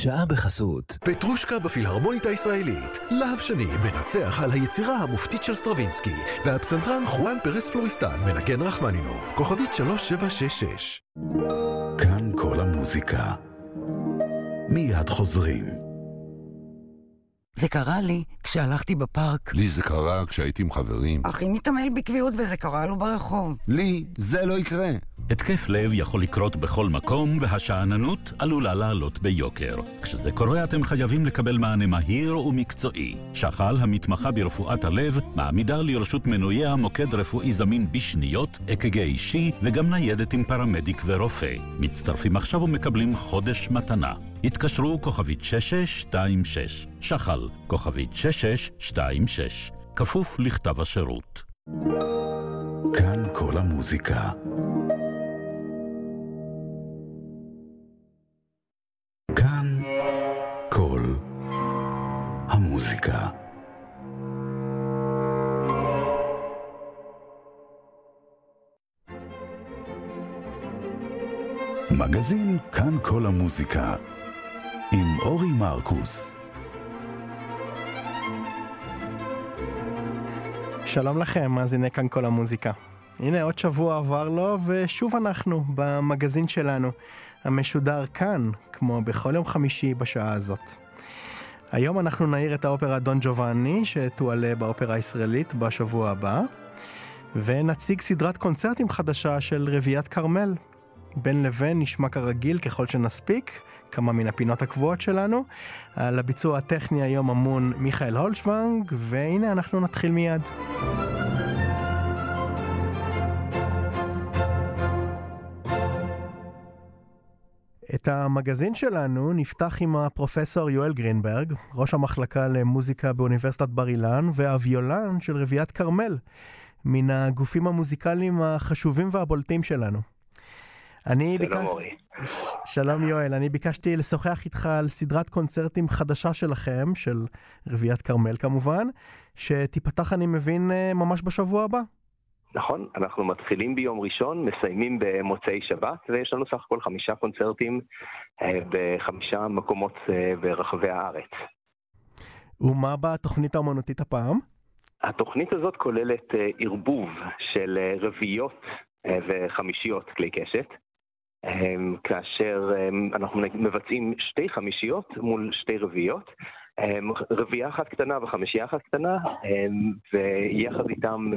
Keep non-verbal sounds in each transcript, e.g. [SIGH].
השעה בחסות. פטרושקה בפילהרמונית הישראלית. להב שני מנצח על היצירה המופתית של סטרווינסקי, והפסנתרן חואן פרס פלוריסטן מנגן רחמנינוב, כוכבית 3766. כאן כל המוזיקה. מיד חוזרים. זה קרה לי כשהלכתי בפארק. לי זה קרה כשהייתי עם חברים. אחי מתעמל בקביעות וזה קרה לו ברחוב. לי זה לא יקרה. התקף לב יכול לקרות בכל מקום, והשאננות עלולה לעלות ביוקר. כשזה קורה אתם חייבים לקבל מענה מהיר ומקצועי. שחל, המתמחה ברפואת הלב, מעמידה לרשות מנוייה מוקד רפואי זמין בשניות, אק"ג אישי, וגם ניידת עם פרמדיק ורופא. מצטרפים עכשיו ומקבלים חודש מתנה. התקשרו כוכבית 6626. שחל, כוכבית 6626. כפוף לכתב השירות. כאן כל המוזיקה. כאן כל המוזיקה. מגזין כאן כל המוזיקה עם אורי מרקוס. שלום לכם, מאזיני כאן כל המוזיקה. הנה עוד שבוע עבר לו, ושוב אנחנו במגזין שלנו, המשודר כאן, כמו בכל יום חמישי בשעה הזאת. היום אנחנו נעיר את האופרה דון ג'ובאני, שתועלה באופרה הישראלית בשבוע הבא, ונציג סדרת קונצרטים חדשה של רביעיית כרמל. בין לבין נשמע כרגיל ככל שנספיק, כמה מן הפינות הקבועות שלנו. על הביצוע הטכני היום אמון מיכאל הולשוונג, והנה אנחנו נתחיל מיד. את המגזין שלנו נפתח עם הפרופסור יואל גרינברג, ראש המחלקה למוזיקה באוניברסיטת בר אילן, והוויולן של רביעיית כרמל, מן הגופים המוזיקליים החשובים והבולטים שלנו. אני שלום ביקש... אורי. שלום יואל, אני ביקשתי לשוחח איתך על סדרת קונצרטים חדשה שלכם, של רביעיית כרמל כמובן, שתיפתח אני מבין אה, ממש בשבוע הבא. נכון, אנחנו מתחילים ביום ראשון, מסיימים במוצאי שבת, ויש לנו סך הכל חמישה קונצרטים אה, בחמישה מקומות אה, ברחבי הארץ. ומה בתוכנית האומנותית הפעם? התוכנית הזאת כוללת ערבוב של רביעיות וחמישיות כלי קשת. כאשר אנחנו מבצעים שתי חמישיות מול שתי רביעיות, רביעייה אחת קטנה וחמישייה אחת קטנה, ויחד איתם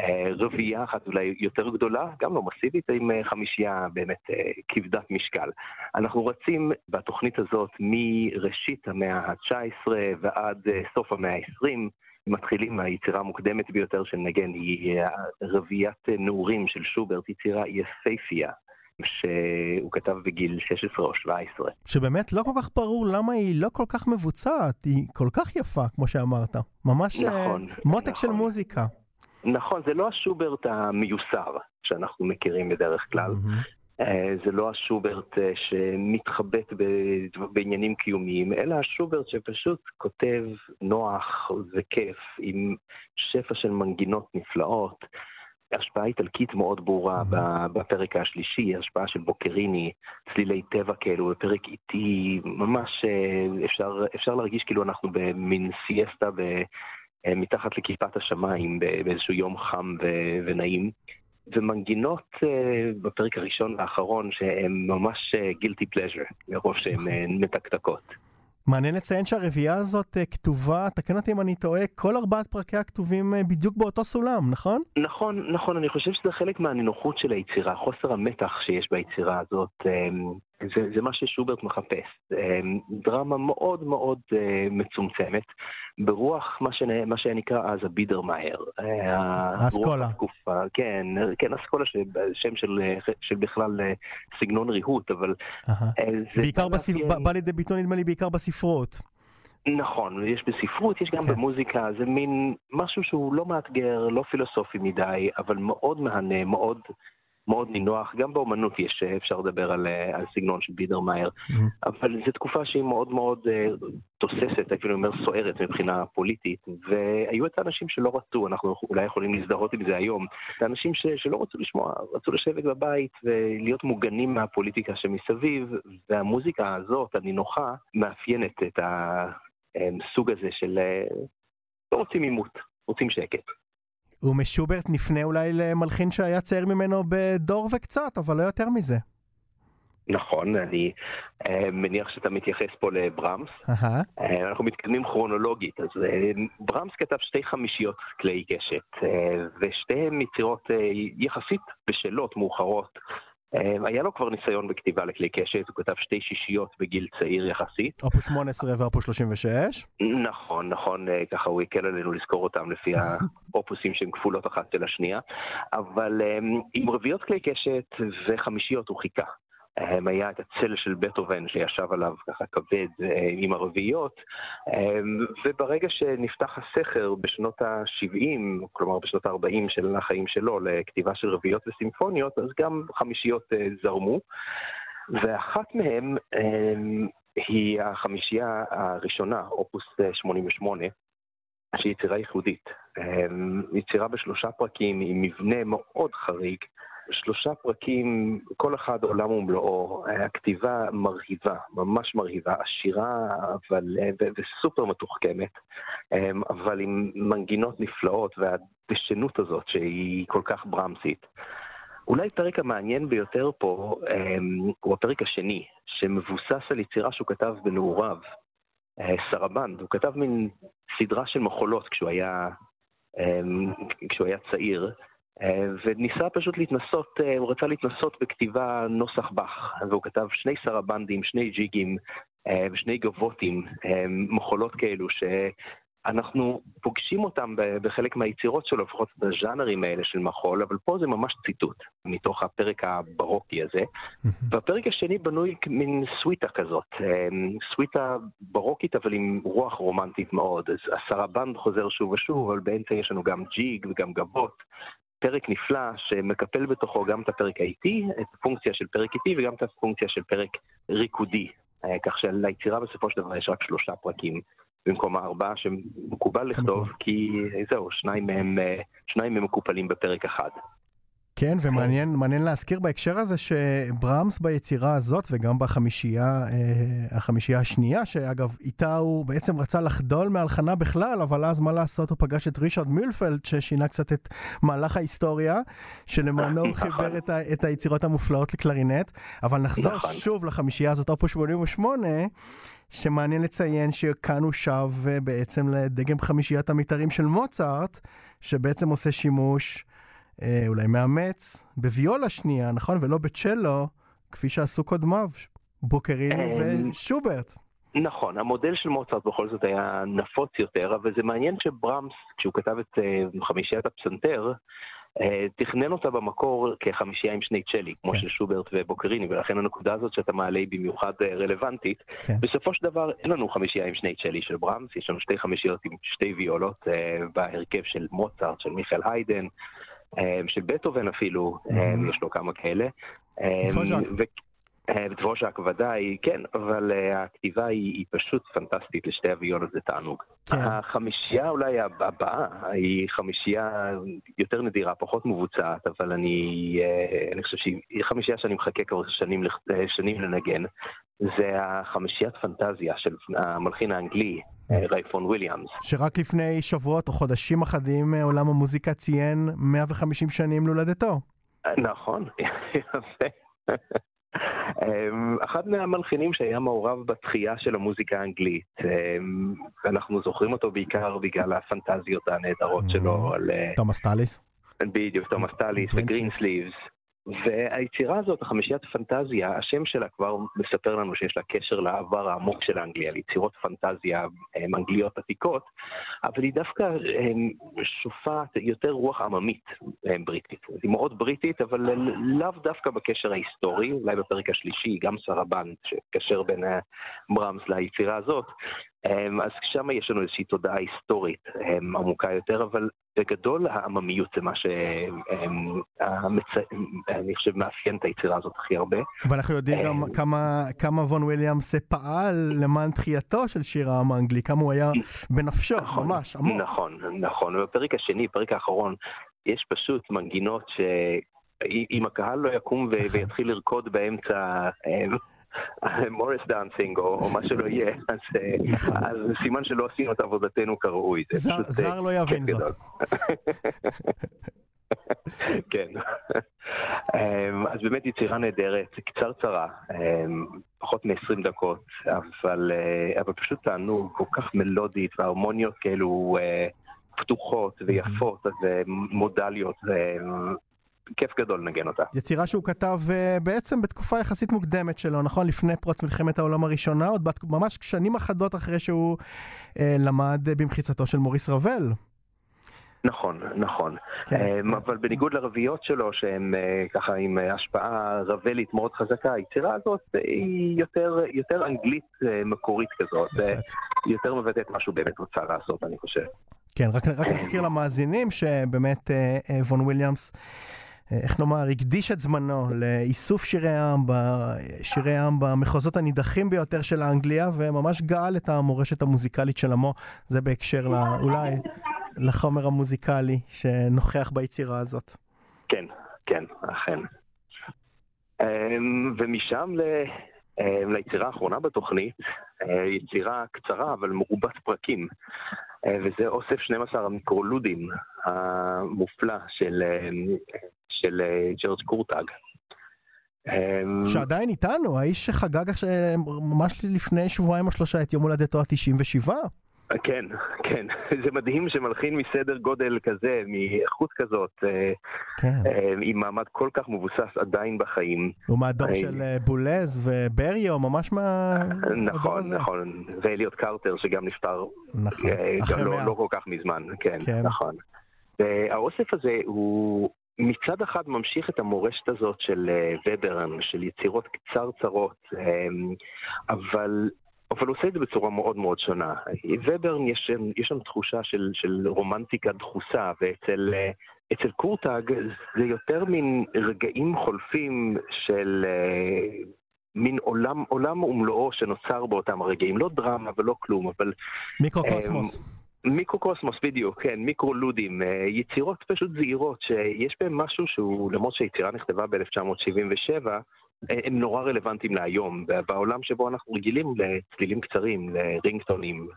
אה, רביעייה אחת אולי יותר גדולה, גם לא מסיבית, עם אה, חמישייה באמת אה, כבדת משקל. אנחנו רצים בתוכנית הזאת מראשית המאה ה-19 ועד סוף המאה ה-20. מתחילים מהיצירה המוקדמת ביותר של נגן, היא רביעיית נעורים של שוברט, יצירה יפייפייה, שהוא כתב בגיל 16 או 17. שבאמת לא כל כך ברור למה היא לא כל כך מבוצעת, היא כל כך יפה, כמו שאמרת. ממש אה, נכון, מותק נכון. של מוזיקה. נכון, זה לא השוברט המיוסר שאנחנו מכירים בדרך כלל. Mm-hmm. זה לא השוברט אה, שמתחבט בעניינים קיומיים, אלא השוברט שפשוט כותב נוח וכיף, עם שפע של מנגינות נפלאות. השפעה איטלקית מאוד ברורה mm-hmm. בפרק השלישי, השפעה של בוקריני, צלילי טבע כאלו, בפרק איטי, ממש אה, אפשר, אפשר להרגיש כאילו אנחנו במין סיאסטה ב, אה, מתחת לכיפת השמיים באיזשהו יום חם ו, ונעים. ומנגינות uh, בפרק הראשון והאחרון שהן ממש גילטי פלז'ר, מרוב שהן uh, מתקתקות. מעניין לציין שהרביעייה הזאת אה, כתובה, תקן אותי אם אני טועה, כל ארבעת פרקיה כתובים אה, בדיוק באותו סולם, נכון? נכון, נכון, אני חושב שזה חלק מהנינוחות של היצירה, חוסר המתח שיש ביצירה הזאת. זה, זה מה ששוברט מחפש. אמ, דרמה מאוד מאוד אה, מצומצמת, ברוח מה, שנ, מה שנקרא אז הבידרמאייר. האסכולה. כן, כן, אסכולה, שם של, של בכלל סגנון ריהוט, אבל... בעיקר בספ... בא לידי ביטוי נדמה לי בעיקר בספרות. נכון, יש בספרות, יש גם כן. במוזיקה, זה מין משהו שהוא לא מאתגר, לא פילוסופי מדי, אבל מאוד מהנה, מאוד מאוד נינוח, גם באומנות יש, אפשר לדבר על, על סגנון של בידרמאייר, mm-hmm. אבל זו תקופה שהיא מאוד מאוד תוססת, אפילו אומר סוערת מבחינה פוליטית, והיו את האנשים שלא רצו, אנחנו אולי יכולים להזדהות עם זה היום, את האנשים ש, שלא רצו לשמוע, רצו לשבת בבית ולהיות מוגנים מהפוליטיקה שמסביב, והמוזיקה הזאת, הנינוחה, מאפיינת את הסוג הזה של לא רוצים עימות, רוצים שקט. ומשוברט נפנה אולי למלחין שהיה צעיר ממנו בדור וקצת, אבל לא יותר מזה. נכון, אני uh, מניח שאתה מתייחס פה לברמס. Uh-huh. Uh, אנחנו מתקדמים כרונולוגית, אז uh, ברמס כתב שתי חמישיות כלי קשת, ושתיהן יצירות יחסית בשלות, מאוחרות. Uh, היה לו כבר ניסיון בכתיבה לכלי קשת, הוא כתב שתי שישיות בגיל צעיר יחסית. אופוס 18 ואופוס 36? נכון, נכון, uh, ככה הוא הקל עלינו לזכור אותם לפי [LAUGHS] האופוסים שהן כפולות אחת של השנייה, אבל um, עם רביעיות כלי קשת וחמישיות הוא חיכה. היה את הצל של בטהובן שישב עליו ככה כבד אה, עם הרביעיות, אה, וברגע שנפתח הסכר בשנות ה-70, כלומר בשנות ה-40 של החיים שלו, לכתיבה של רביעיות וסימפוניות, אז גם חמישיות אה, זרמו, ואחת מהן היא החמישייה הראשונה, אופוס 88, שהיא יצירה ייחודית. יצירה בשלושה פרקים עם מבנה מאוד חריג. שלושה פרקים, כל אחד עולם ומלואו, הכתיבה מרהיבה, ממש מרהיבה, עשירה אבל, וסופר מתוחכמת, אמ, אבל עם מנגינות נפלאות והדשנות הזאת שהיא כל כך ברמסית. אולי הפרק המעניין ביותר פה אמ, הוא הפרק השני, שמבוסס על יצירה שהוא כתב בנעוריו, אה, סרבנד. הוא כתב מין סדרה של מחולות כשהוא היה, אמ, כשהוא היה צעיר. אה, וניסה פשוט להתנסות, אה, הוא רצה להתנסות בכתיבה נוסח באך, והוא כתב שני סרבנדים, שני ג'יגים אה, ושני גבותים, מחולות כאלו, שאנחנו פוגשים אותם בחלק מהיצירות שלו, לפחות בז'אנרים האלה של מחול, אבל פה זה ממש ציטוט מתוך הפרק הברוקי הזה. והפרק השני בנוי מין סוויטה כזאת, סוויטה ברוקית אבל עם רוח רומנטית מאוד. אז הסרבנד חוזר שוב ושוב, אבל באמצע יש לנו גם ג'יג וגם גבות. פרק נפלא שמקפל בתוכו גם את הפרק האיטי, את הפונקציה של פרק איטי וגם את הפונקציה של פרק ריקודי. אה, כך שליצירה בסופו של דבר יש רק שלושה פרקים במקום הארבעה שמקובל לכתוב, כי זהו, שניים מהם, אה, שניים מהם מקופלים בפרק אחד. כן, ומעניין מעניין להזכיר בהקשר הזה שברמס ביצירה הזאת וגם בחמישייה אה, החמישייה השנייה, שאגב, איתה הוא בעצם רצה לחדול מהלחנה בכלל, אבל אז מה לעשות, הוא פגש את רישרד מילפלד ששינה קצת את מהלך ההיסטוריה, שלמענו הוא [LAUGHS] נכון. חיבר את, ה, את היצירות המופלאות לקלרינט. אבל נחזור נכון. שוב לחמישייה הזאת, אופו 88. שמעניין לציין שכאן הוא שב אה, בעצם לדגם חמישיית המתארים של מוצרט, שבעצם עושה שימוש אה, אולי מאמץ בוויולה שנייה, נכון? ולא בצ'לו, כפי שעשו קודמיו, בוקריני אמ, ושוברט. נכון, המודל של מוצרט בכל זאת היה נפוץ יותר, אבל זה מעניין שברמס, כשהוא כתב את uh, חמישיית הפסנתר, uh, תכנן אותה במקור כחמישייה עם שני צ'לי, כמו כן. של שוברט ובוקריני, ולכן הנקודה הזאת שאתה מעלה היא במיוחד רלוונטית. כן. בסופו של דבר אין לנו חמישייה עם שני צ'לי של ברמס, יש לנו שתי חמישיות עם שתי ויולות בהרכב של מוצרט, של מיכאל היידן. אה, של בטהובן אפילו, אה, יש לו כמה כאלה. אה, דבוז'ק. ודאי, כן, אבל הכתיבה היא, היא פשוט פנטסטית לשתי הוויולות, זה תענוג. כן. החמישייה אולי הבאה היא חמישייה יותר נדירה, פחות מבוצעת, אבל אני, אני חושב שהיא חמישייה שאני מחכה כבר שנים לנגן. זה החמישיית פנטזיה של המלחין האנגלי, רייפון וויליאמס. שרק לפני שבועות או חודשים אחדים אה, עולם המוזיקה ציין 150 שנים להולדתו. נכון, [LAUGHS] יפה. אמ, אחד מהמלחינים שהיה מעורב בתחייה של המוזיקה האנגלית, אמ, ואנחנו זוכרים אותו בעיקר בגלל הפנטזיות הנהדרות שלו על... אה, תומאס טאליס. בדיוק, תומאס טאליס וגרין סליבס. והיצירה הזאת, החמישיית פנטזיה, השם שלה כבר מספר לנו שיש לה קשר לעבר העמוק של אנגליה, ליצירות פנטזיה הם, אנגליות עתיקות, אבל היא דווקא הם, שופעת יותר רוח עממית הם, בריטית. היא מאוד בריטית, אבל לאו דווקא בקשר ההיסטורי, אולי בפרק השלישי, גם סרבן, שקשר בין ברמס ליצירה הזאת, אז שם יש לנו איזושהי תודעה היסטורית אמ, עמוקה יותר, אבל בגדול העממיות זה מה שאני חושב מאפיין את היצירה הזאת הכי הרבה. ואנחנו יודעים גם אמ, כמה, וון וויליאמס פעל למען תחייתו של שיר העם האנגלי, כמה הוא היה בנפשו, נכון, ממש, עמוק. נכון, נכון. ובפרק השני, פרק האחרון, יש פשוט מנגינות ש... אם הקהל לא יקום. [LAUGHS] ויתחיל לרקוד באמצע [LAUGHS] Morris dancing או, מה שלא יהיה, [LAUGHS] אז, אה, נכון. אז סימן שלא עשינו את עבודתנו כראוי. זר- אה, זר לא יבין זאת. [LAUGHS] כן. אמ, אז באמת יצירה נהדרת, קצרצרה, אמ, פחות מ-20 דקות, אבל, אה, אבל פשוט תענוג, כל כך מלודית, וההרמוניות כאלו פתוחות ויפות, אז מודליות, אה, כיף גדול לנגן אותה. יצירה שהוא כתב אה, בעצם בתקופה יחסית מוקדמת שלו, נכון? לפני פרוץ מלחמת העולם הראשונה, עוד בת- ממש שנים אחדות אחרי שהוא אה, למד אה, במחיצתו של מוריס רבל. נכון, נכון. כן. אמ, אבל בניגוד לרביעיות שלו, שהן אה, ככה עם אה, השפעה רבלית מאוד חזקה, היצירה הזאת אה, היא יותר, יותר אנגלית אה, מקורית כזאת, אה, בהחלט. יותר מבטאת מה שהוא באמת רוצה לעשות, אני חושב. כן, רק, רק נזכיר למאזינים שבאמת אה, אה, וון וויליאמס, אה, איך נאמר, הקדיש את זמנו לאיסוף שירי העם, שירי העם במחוזות הנידחים ביותר של האנגליה, וממש גאל את המורשת המוזיקלית של עמו. זה בהקשר לא, אולי לחומר המוזיקלי שנוכח ביצירה הזאת. כן, כן, אכן. אמ, ומשם ל... אמ, ליצירה האחרונה בתוכנית, אה, יצירה קצרה אבל מרובת פרקים, אה, וזה אוסף 12 המיקרולודים המופלא של, אמ, של אה, ג'ורג' קורטאג. אמ, שעדיין איתנו, האיש שחגג עכשיו, ממש לפני שבועיים או שלושה את יום הולדתו ה-97. כן, [LAUGHS] כן, זה מדהים שמלחין מסדר גודל כזה, מאיכות כזאת, אה, כן. אה, עם מעמד כל כך מבוסס עדיין בחיים. הוא מהדור. של אה, בולז ובריו, ממש מהדור נכון, הזה. נכון, ואליוט קרטר שגם נפטר נכון, אה, גם לא. לא כל כך מזמן, כן, כן. נכון. והאוסף הזה הוא מצד אחד ממשיך את המורשת הזאת של אה, וברן, של יצירות קצרצרות, אה, אבל... אבל הוא עושה את זה בצורה מאוד מאוד שונה. וברן, יש, שם- יש שם תחושה של, של רומנטיקה דחוסה, ואצל אה, אצל קורטאג זה יותר מין רגעים חולפים של אה, מין עולם, עולם ומלואו שנוצר באותם הרגעים. לא דרמה ולא כלום, אבל מיקרוקוסמוס. מיקרוקוסמוס בדיוק, כן, מיקרולודים, אה, יצירות פשוט זהירות, שיש בהן משהו שהוא, למרות שהיצירה נכתבה ב-1977, הם נורא רלוונטיים להיום, בעולם שבו אנחנו רגילים לצלילים קצרים, לרינגטונים,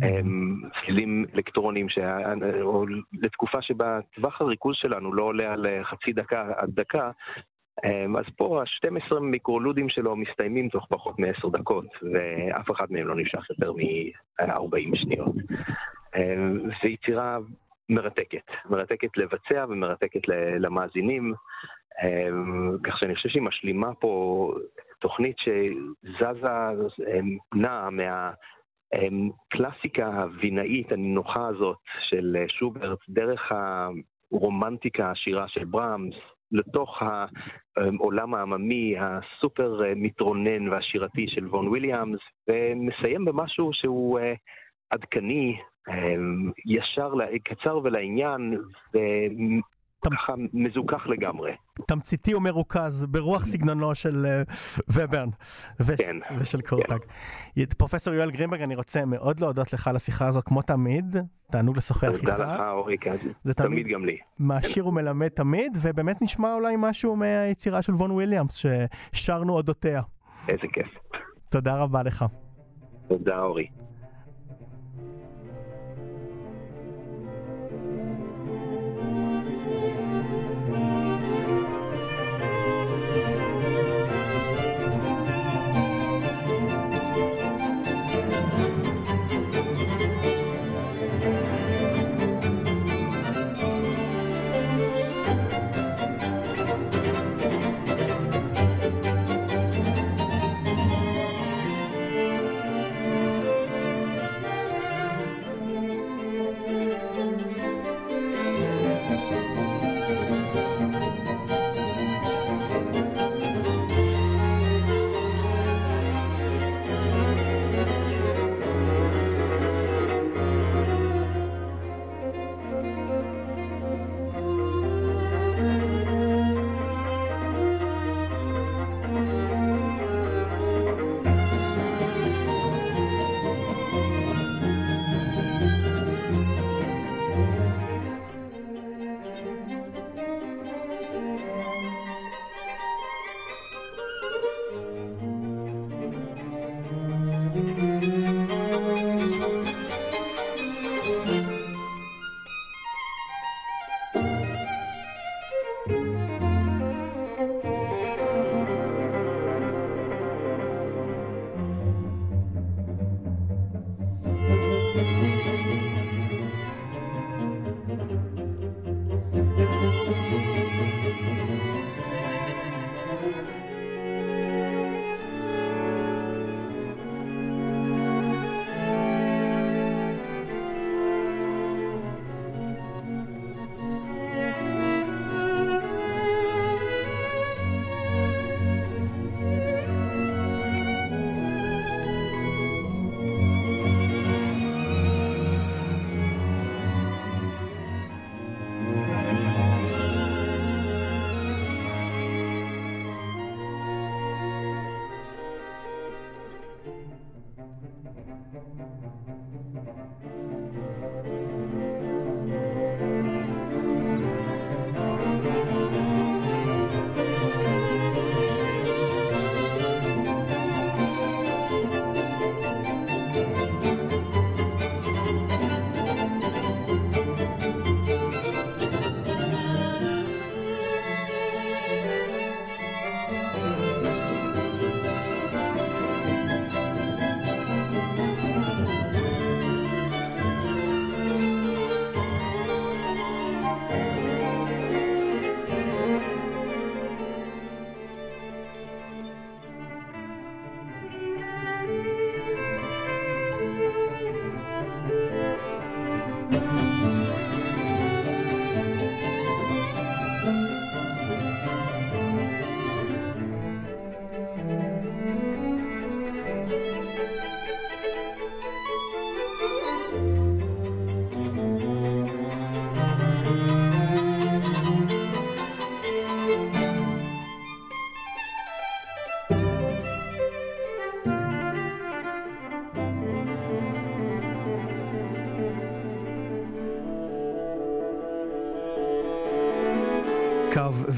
לצלילים אלקטרוניים, שה... או לתקופה שבה טווח הריכוז שלנו לא עולה על חצי דקה עד דקה, אז פה ה-12 מיקרולודים שלו מסתיימים תוך פחות מ-10 דקות, ואף אחד מהם לא נמשך יותר מ-40 שניות. זו יצירה מרתקת, מרתקת לבצע ומרתקת למאזינים, כך שאני חושב שהיא משלימה פה תוכנית שזזה, נעה מהקלאסיקה הווינאית הנינוחה הזאת של שוברט, דרך הרומנטיקה העשירה של בראמס, לתוך העולם העממי הסופר מתרונן והשירתי של וון וויליאמס, ומסיים במשהו שהוא עדכני, ישר, קצר ולעניין, וככה מזוכח לגמרי. תמציתי ומרוכז ברוח סגנונו של אה, וברן ו- כן, ושל קורטג. פרופסור יואל גרינברג, אני רוצה מאוד להודות לך על השיחה הזאת, כמו תמיד, תענוג לשוחח איתך. תודה לך, אורי, זה תמיד תמיד גם לי. מעשיר ומלמד תמיד, ובאמת נשמע אולי משהו מהיצירה של וון וויליאמס, ששרנו אודותיה. איזה כיף. תודה רבה לך. תודה, אורי.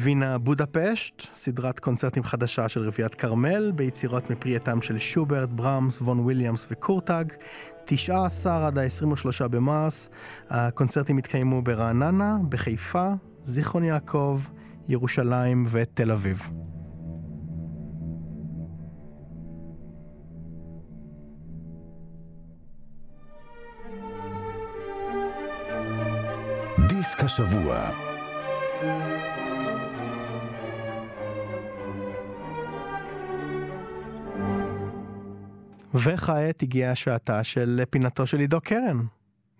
וינה בודפשט, סדרת קונצרטים חדשה של רביעיית כרמל, ביצירות מפרי עטם של שוברט, ברמס, וון וויליאמס וקורטאג. 19 עד ה-23 במרס, הקונצרטים יתקיימו ברעננה, בחיפה, זיכרון יעקב, ירושלים ותל אביב. דיסק השבוע וכעת הגיעה שעתה של פינתו של עידו קרן.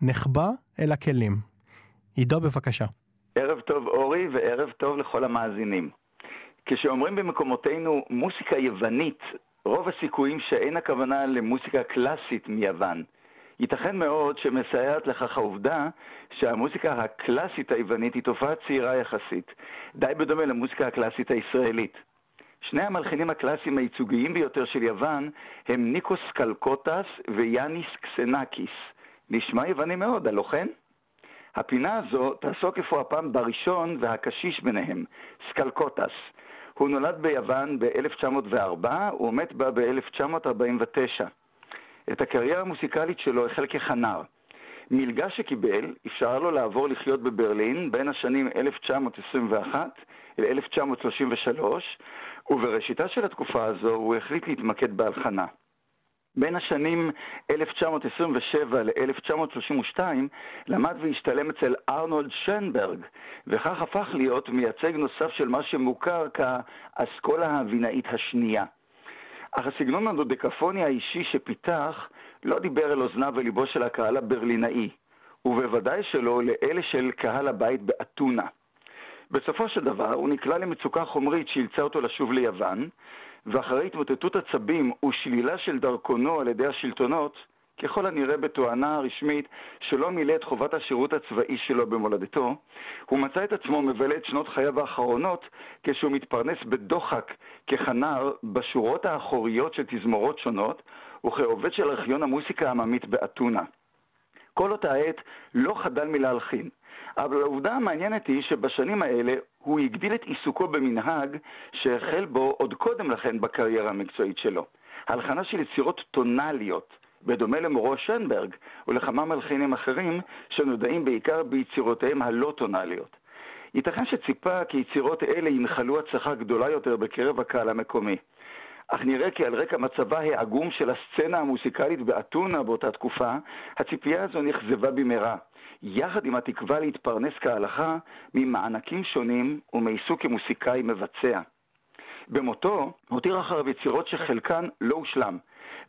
נחבא אל הכלים. עידו, בבקשה. ערב טוב אורי וערב טוב לכל המאזינים. כשאומרים במקומותינו מוסיקה יוונית, רוב הסיכויים שאין הכוונה למוסיקה קלאסית מיוון. ייתכן מאוד שמסייעת לכך העובדה שהמוסיקה הקלאסית היוונית היא תופעה צעירה יחסית, די בדומה למוסיקה הקלאסית הישראלית. שני המלחינים הקלאסיים הייצוגיים ביותר של יוון הם ניקוס סקלקוטס ויאניס קסנקיס. נשמע יווני מאוד, הלא כן? הפינה הזו תעסוק אפוא הפעם בראשון והקשיש ביניהם, סקלקוטס. הוא נולד ביוון ב-1904 ומת בה ב-1949. את הקריירה המוסיקלית שלו החל כחנר. מלגה שקיבל אפשרה לו לעבור לחיות בברלין בין השנים 1921 ל-1933, ובראשיתה של התקופה הזו הוא החליט להתמקד בהלחנה. בין השנים 1927 ל-1932 למד והשתלם אצל ארנולד שנברג, וכך הפך להיות מייצג נוסף של מה שמוכר כאסכולה הווינאית השנייה. אך הסגנון הדודקפוני האישי שפיתח לא דיבר אל אוזניו וליבו של הקהל הברלינאי, ובוודאי שלא לאלה של קהל הבית באתונה. בסופו של דבר הוא נקלע למצוקה חומרית שאילצה אותו לשוב ליוון, ואחרי התמוטטות עצבים ושלילה של דרכונו על ידי השלטונות, ככל הנראה בתואנה הרשמית שלא מילא את חובת השירות הצבאי שלו במולדתו, הוא מצא את עצמו מבלה את שנות חייו האחרונות כשהוא מתפרנס בדוחק ככנר בשורות האחוריות של תזמורות שונות וכעובד של ארכיון המוסיקה העממית באתונה. כל אותה עת לא חדל מלהלחין, אבל העובדה המעניינת היא שבשנים האלה הוא הגדיל את עיסוקו במנהג שהחל בו עוד קודם לכן בקריירה המקצועית שלו. הלחנה של יצירות טונאליות, בדומה למורו שנברג ולכמה מלחינים אחרים שנודעים בעיקר ביצירותיהם הלא טונאליות. ייתכן שציפה כי יצירות אלה ינחלו הצלחה גדולה יותר בקרב הקהל המקומי. אך נראה כי על רקע מצבה העגום של הסצנה המוסיקלית באתונה באותה תקופה, הציפייה הזו נכזבה במהרה, יחד עם התקווה להתפרנס כהלכה ממענקים שונים ומעיסוק כמוסיקאי מבצע. במותו הותיר אחריו יצירות שחלקן לא הושלם,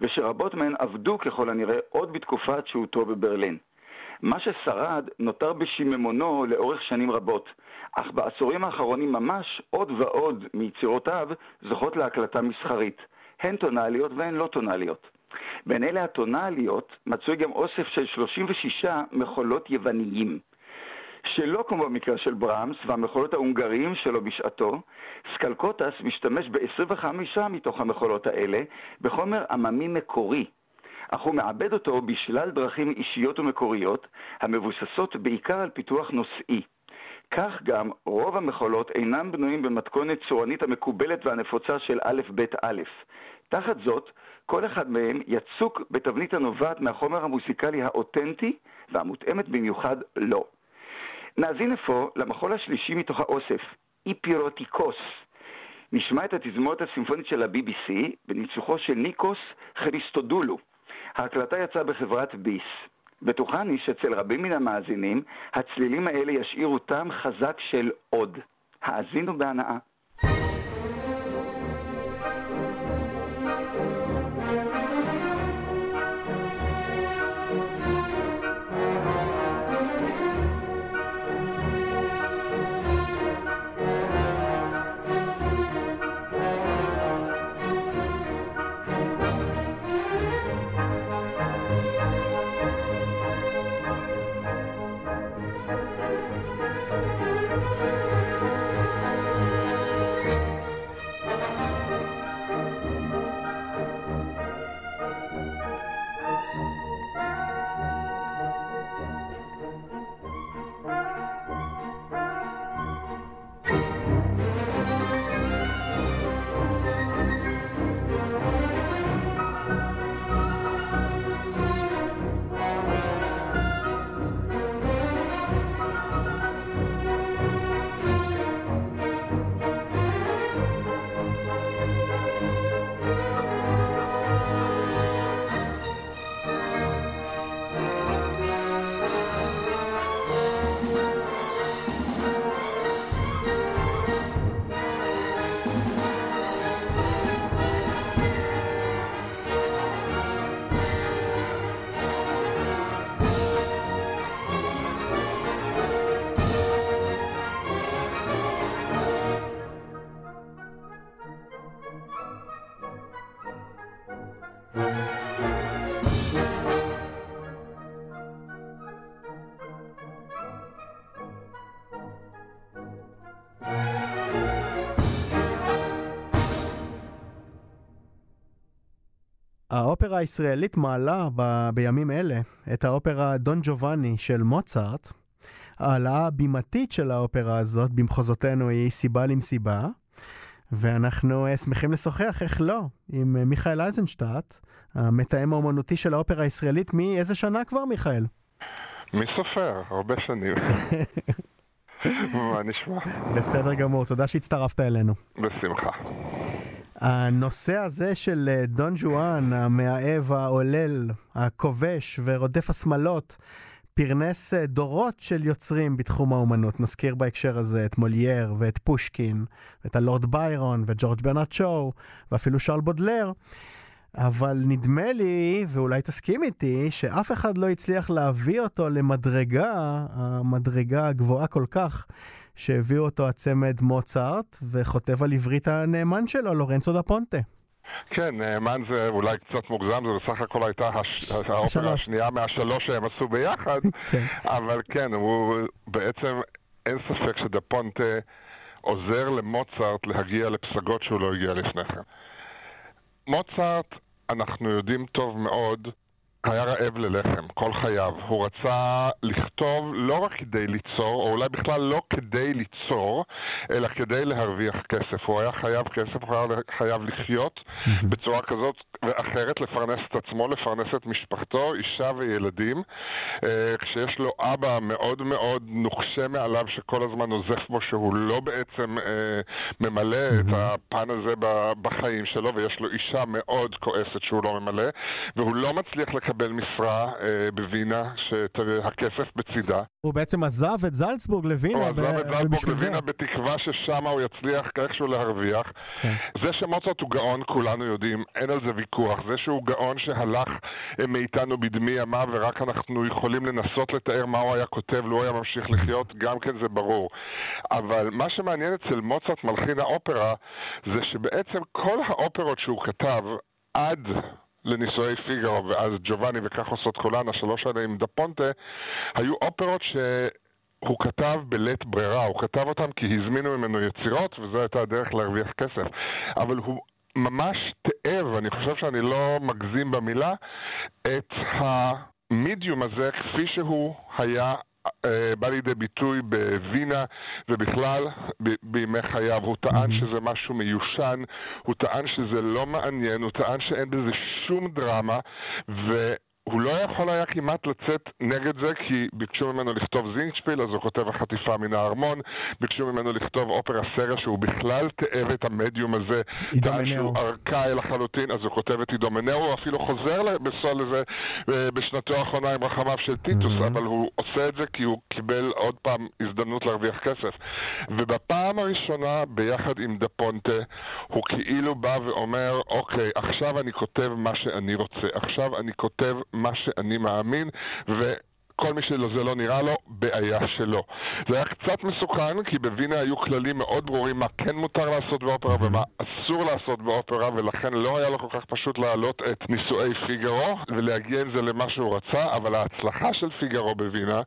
ושרבות מהן עבדו ככל הנראה עוד בתקופת שהותו בברלין. מה ששרד נותר בשיממונו לאורך שנים רבות, אך בעשורים האחרונים ממש עוד ועוד מיצירותיו זוכות להקלטה מסחרית, הן טונאליות והן לא טונאליות. בין אלה הטונאליות מצוי גם אוסף של 36 מחולות יווניים. שלא כמו במקרה של ברמס והמחולות ההונגריים שלו בשעתו, סקלקוטס משתמש ב-25 מתוך המחולות האלה בחומר עממי מקורי, אך הוא מעבד אותו בשלל דרכים אישיות ומקוריות, המבוססות בעיקר על פיתוח נושאי. כך גם רוב המחולות אינם בנויים במתכונת צורנית המקובלת והנפוצה של א' ב' א'. תחת זאת, כל אחד מהם יצוק בתבנית הנובעת מהחומר המוסיקלי האותנטי והמותאמת במיוחד לו. נאזין אפוא למחול השלישי מתוך האוסף, איפירוטיקוס. נשמע את התזמורת הסימפונית של ה-BBC בניצוחו של ניקוס חריסטודולו. ההקלטה יצאה בחברת ביס. בטוחני שאצל רבים מן המאזינים, הצלילים האלה ישאירו טעם חזק של עוד. האזינו בהנאה. האופרה הישראלית מעלה ב, בימים אלה את האופרה דון ג'ובאני של מוצרט. העלאה הבימתית של האופרה הזאת במחוזותינו היא סיבה למסיבה, ואנחנו uh, שמחים לשוחח, איך לא, עם uh, מיכאל אייזנשטט, המתאם האומנותי של האופרה הישראלית, מאיזה שנה כבר, מיכאל? מי סופר? הרבה שנים. [LAUGHS] מה נשמע? בסדר גמור, תודה שהצטרפת אלינו. בשמחה. הנושא הזה של אה, דון ג'ואן, המאהב העולל, הכובש ורודף השמלות, פרנס אה, דורות של יוצרים בתחום האומנות. נזכיר בהקשר הזה את מולייר ואת פושקין, ואת הלורד ביירון וג'ורג' ברנרד שואו, ואפילו שרל בודלר. אבל נדמה לי, ואולי תסכים איתי, שאף אחד לא הצליח להביא אותו למדרגה, המדרגה הגבוהה כל כך, שהביאו אותו הצמד מוצרט, וכותב על עברית הנאמן שלו, לורנצו דה פונטה. כן, נאמן זה אולי קצת מוגזם, זה בסך הכל הייתה הש... האופרה השנייה מהשלוש שהם עשו ביחד, [LAUGHS] כן. אבל כן, הוא בעצם, אין ספק שדה פונטה עוזר למוצרט להגיע לפסגות שהוא לא הגיע לפני כן. מוצרט, אנחנו יודעים טוב מאוד, היה רעב ללחם כל חייו. הוא רצה לכתוב לא רק כדי ליצור, או אולי בכלל לא כדי ליצור, אלא כדי להרוויח כסף. הוא היה חייב כסף, הוא היה חייב לחיות בצורה כזאת ואחרת, לפרנס את עצמו, לפרנס את משפחתו, אישה וילדים. אה, כשיש לו אבא מאוד מאוד נוקשה מעליו, שכל הזמן נוזף בו שהוא לא בעצם אה, ממלא את הפן הזה בחיים שלו, ויש לו אישה מאוד כועסת שהוא לא ממלא, והוא לא מצליח לקבל משרה אה, בווינה, שהכסף בצידה. הוא בעצם עזב את זלצבורג לווינה. הוא עזב את זלצבורג לווינה בתקווה ששם הוא יצליח איכשהו להרוויח. כן. זה שמוצרט הוא גאון, כולנו יודעים, אין על זה ויכוח. זה שהוא גאון שהלך אה, מאיתנו בדמי ימיו, ורק אנחנו יכולים לנסות לתאר מה הוא היה כותב, לו הוא היה ממשיך לחיות, גם כן זה ברור. אבל מה שמעניין אצל מוצרט, מלחין האופרה, זה שבעצם כל האופרות שהוא כתב עד לנישואי פיגארו ואז ג'ובאני וכך עושות כולן, השלוש האלה עם דה פונטה, היו אופרות ש... הוא כתב בלית ברירה, הוא כתב אותם כי הזמינו ממנו יצירות וזו הייתה הדרך להרוויח כסף. אבל הוא ממש תיאר, אני חושב שאני לא מגזים במילה, את המדיום הזה כפי שהוא היה בא לידי ביטוי בווינה ובכלל בימי חייו. הוא טען שזה משהו מיושן, הוא טען שזה לא מעניין, הוא טען שאין בזה שום דרמה, ו... הוא לא יכול היה כמעט לצאת נגד זה כי ביקשו ממנו לכתוב זינגשפיל, אז הוא כותב החטיפה מן הארמון, ביקשו ממנו לכתוב אופרה סריה שהוא בכלל תאב את המדיום הזה, שהוא ארכאי לחלוטין, אז הוא כותב את אידומנאו, הוא אפילו חוזר בסול לזה אה, בשנתו האחרונה עם רחמיו של טיטוס, mm-hmm. אבל הוא עושה את זה כי הוא קיבל עוד פעם הזדמנות להרוויח כסף. ובפעם הראשונה, ביחד עם דה פונטה, הוא כאילו בא ואומר, אוקיי, עכשיו אני כותב מה שאני רוצה, עכשיו אני כותב מה שאני מאמין, ו... כל מי שזה לא נראה לו, בעיה שלו. זה היה קצת מסוכן, כי בווינה היו כללים מאוד ברורים מה כן מותר לעשות באופרה ומה אסור לעשות באופרה, ולכן לא היה לו כל כך פשוט להעלות את נישואי פיגארו ולהגיע עם זה למה שהוא רצה, אבל ההצלחה של פיגארו בווינה,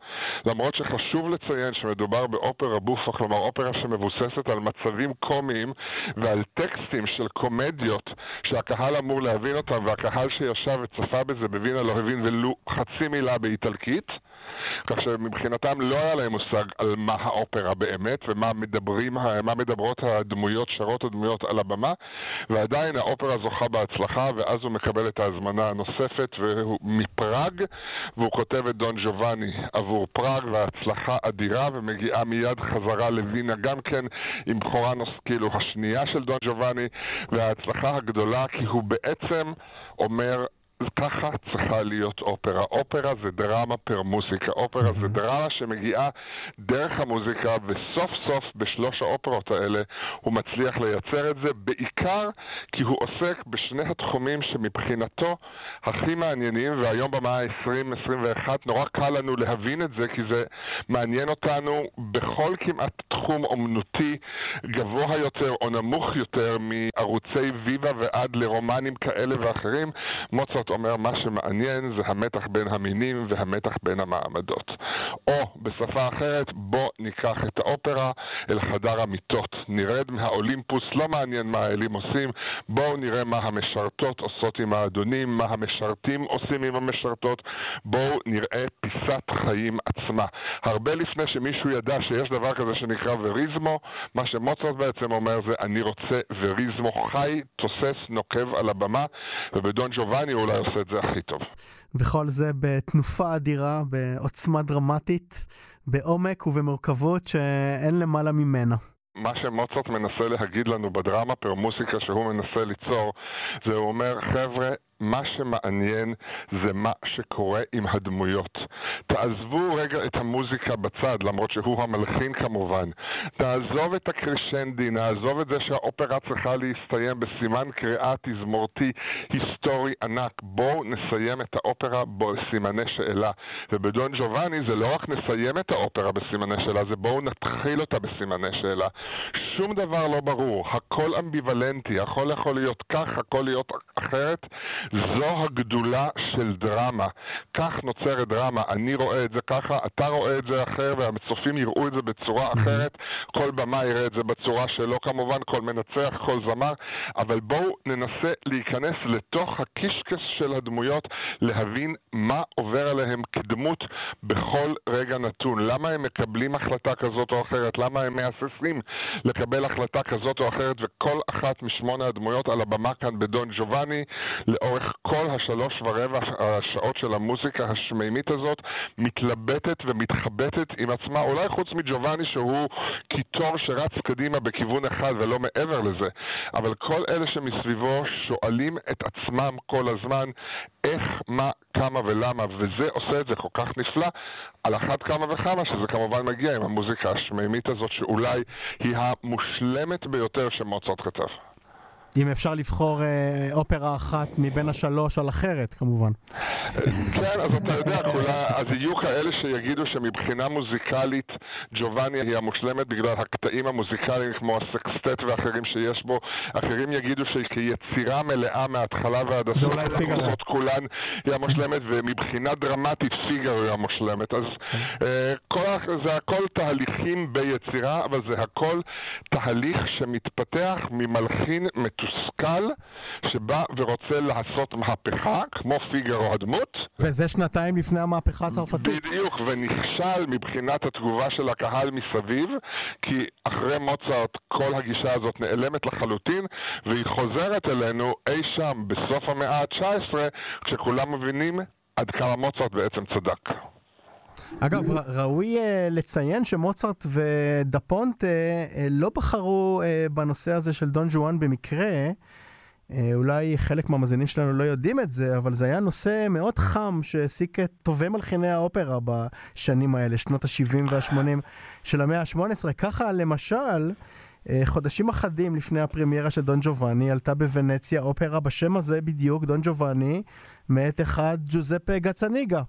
למרות שחשוב לציין שמדובר באופרה בופה, כלומר אופרה שמבוססת על מצבים קומיים ועל טקסטים של קומדיות שהקהל אמור להבין אותם, והקהל שישב וצפה בזה בווינה לא הבין ולו חצי מילה באיטלקית. כך שמבחינתם לא היה להם מושג על מה האופרה באמת ומה מדברים, מה מדברות הדמויות, שרות הדמויות על הבמה, ועדיין האופרה זוכה בהצלחה, ואז הוא מקבל את ההזמנה הנוספת מפראג, והוא כותב את דון ג'ובאני עבור פראג, וההצלחה אדירה, ומגיעה מיד חזרה לווינה גם כן עם בכורה נוס, כאילו השנייה של דון ג'ובאני, וההצלחה הגדולה כי הוא בעצם אומר ככה צריכה להיות אופרה. אופרה זה דרמה פר מוזיקה. אופרה mm-hmm. זה דרמה שמגיעה דרך המוזיקה, וסוף סוף בשלוש האופרות האלה הוא מצליח לייצר את זה, בעיקר כי הוא עוסק בשני התחומים שמבחינתו הכי מעניינים, והיום במאה ה-20-21 נורא קל לנו להבין את זה, כי זה מעניין אותנו בכל כמעט תחום אומנותי גבוה יותר או נמוך יותר מערוצי ויבה ועד לרומנים כאלה ואחרים. מוצרט זאת אומר, מה שמעניין זה המתח בין המינים והמתח בין המעמדות. או, בשפה אחרת, בוא ניקח את האופרה אל חדר המיטות. נרד מהאולימפוס, לא מעניין מה האלים עושים, בואו נראה מה המשרתות עושות עם האדונים, מה המשרתים עושים עם המשרתות, בואו נראה פיסת חיים עצמה. הרבה לפני שמישהו ידע שיש דבר כזה שנקרא וריזמו, מה שמוצרט בעצם אומר זה אני רוצה וריזמו חי, תוסס, נוקב על הבמה, ובדון ג'ובאני אולי עושה את זה הכי טוב. וכל זה בתנופה אדירה, בעוצמה דרמטית, בעומק ובמורכבות שאין למעלה ממנה. מה שמוצרט מנסה להגיד לנו בדרמה פר מוסיקה שהוא מנסה ליצור, זה הוא אומר, חבר'ה, מה שמעניין זה מה שקורה עם הדמויות. תעזבו רגע את המוזיקה בצד, למרות שהוא המלחין כמובן. תעזוב את הקרשנדי, נעזוב את זה שהאופרה צריכה להסתיים בסימן קריאה תזמורתי היסטורי ענק. בואו נסיים את האופרה בסימני שאלה. ובדון ג'ובאני זה לא רק נסיים את האופרה בסימני שאלה, זה בואו נתחיל אותה בסימני שאלה. שום דבר לא ברור, הכל אמביוולנטי, הכל יכול להיות כך, הכל להיות אחרת. זו הגדולה של דרמה. כך נוצרת דרמה. אני רואה את זה ככה, אתה רואה את זה אחר, והצופים יראו את זה בצורה אחרת. כל במה יראה את זה בצורה שלו כמובן, כל מנצח, כל זמר, אבל בואו ננסה להיכנס לתוך הקישקס של הדמויות, להבין מה עובר עליהם כדמות בכל רגע נתון. למה הם מקבלים החלטה כזאת או אחרת? למה הם מהססים לקבל החלטה כזאת או אחרת? וכל אחת משמונה הדמויות על הבמה כאן בדון ג'ובאני, לאורך כל השלוש ורבע השעות של המוזיקה השמימית הזאת, מתלבטת ומתחבטת עם עצמה, אולי חוץ מג'ובאני שהוא קיטור שרץ קדימה בכיוון אחד ולא מעבר לזה, אבל כל אלה שמסביבו שואלים את עצמם כל הזמן איך, מה, כמה ולמה, וזה עושה את זה כל כך נפלא, על אחת כמה וכמה שזה כמובן מגיע עם המוזיקה השמימית הזאת, שאולי היא המושלמת ביותר שמוצות כתב. אם אפשר לבחור אה, אופרה אחת מבין השלוש על אחרת, כמובן. כן, אז אתה יודע, כולה, אז יהיו כאלה שיגידו שמבחינה מוזיקלית ג'ובאני היא המושלמת בגלל הקטעים המוזיקליים כמו הסקסטט ואחרים שיש בו. אחרים יגידו שכיצירה מלאה מההתחלה ועד הסוף, זה אולי פיגארו. כולן היא המושלמת, ומבחינה דרמטית פיגארו היא המושלמת. אז אה, כל, זה הכל תהליכים ביצירה, אבל זה הכל תהליך שמתפתח ממלחין מתוסכל שבא ורוצה לעשות מהפכה, כמו פיגארו הדמות. וזה שנתיים לפני המהפכה הצרפתית. בדיוק, ונכשל מבחינת התגובה של הקהל מסביב, כי אחרי מוצרט כל הגישה הזאת נעלמת לחלוטין, והיא חוזרת אלינו אי שם בסוף המאה ה-19, כשכולם מבינים עד כמה מוצרט בעצם צדק. אגב, ראוי uh, לציין שמוצרט ודה פונט uh, לא בחרו בנושא הזה של דון ג'ואן במקרה. אולי חלק מהמאזינים שלנו לא יודעים את זה, אבל זה היה נושא מאוד חם שהעסיק את טובי מלחיני האופרה בשנים האלה, שנות ה-70 וה-80 של המאה ה-18. ככה, למשל, חודשים אחדים לפני הפרמיירה של דון ג'ובאני, עלתה בוונציה אופרה בשם הזה בדיוק, דון ג'ובאני, מאת אחד ג'וזפה גצניגה.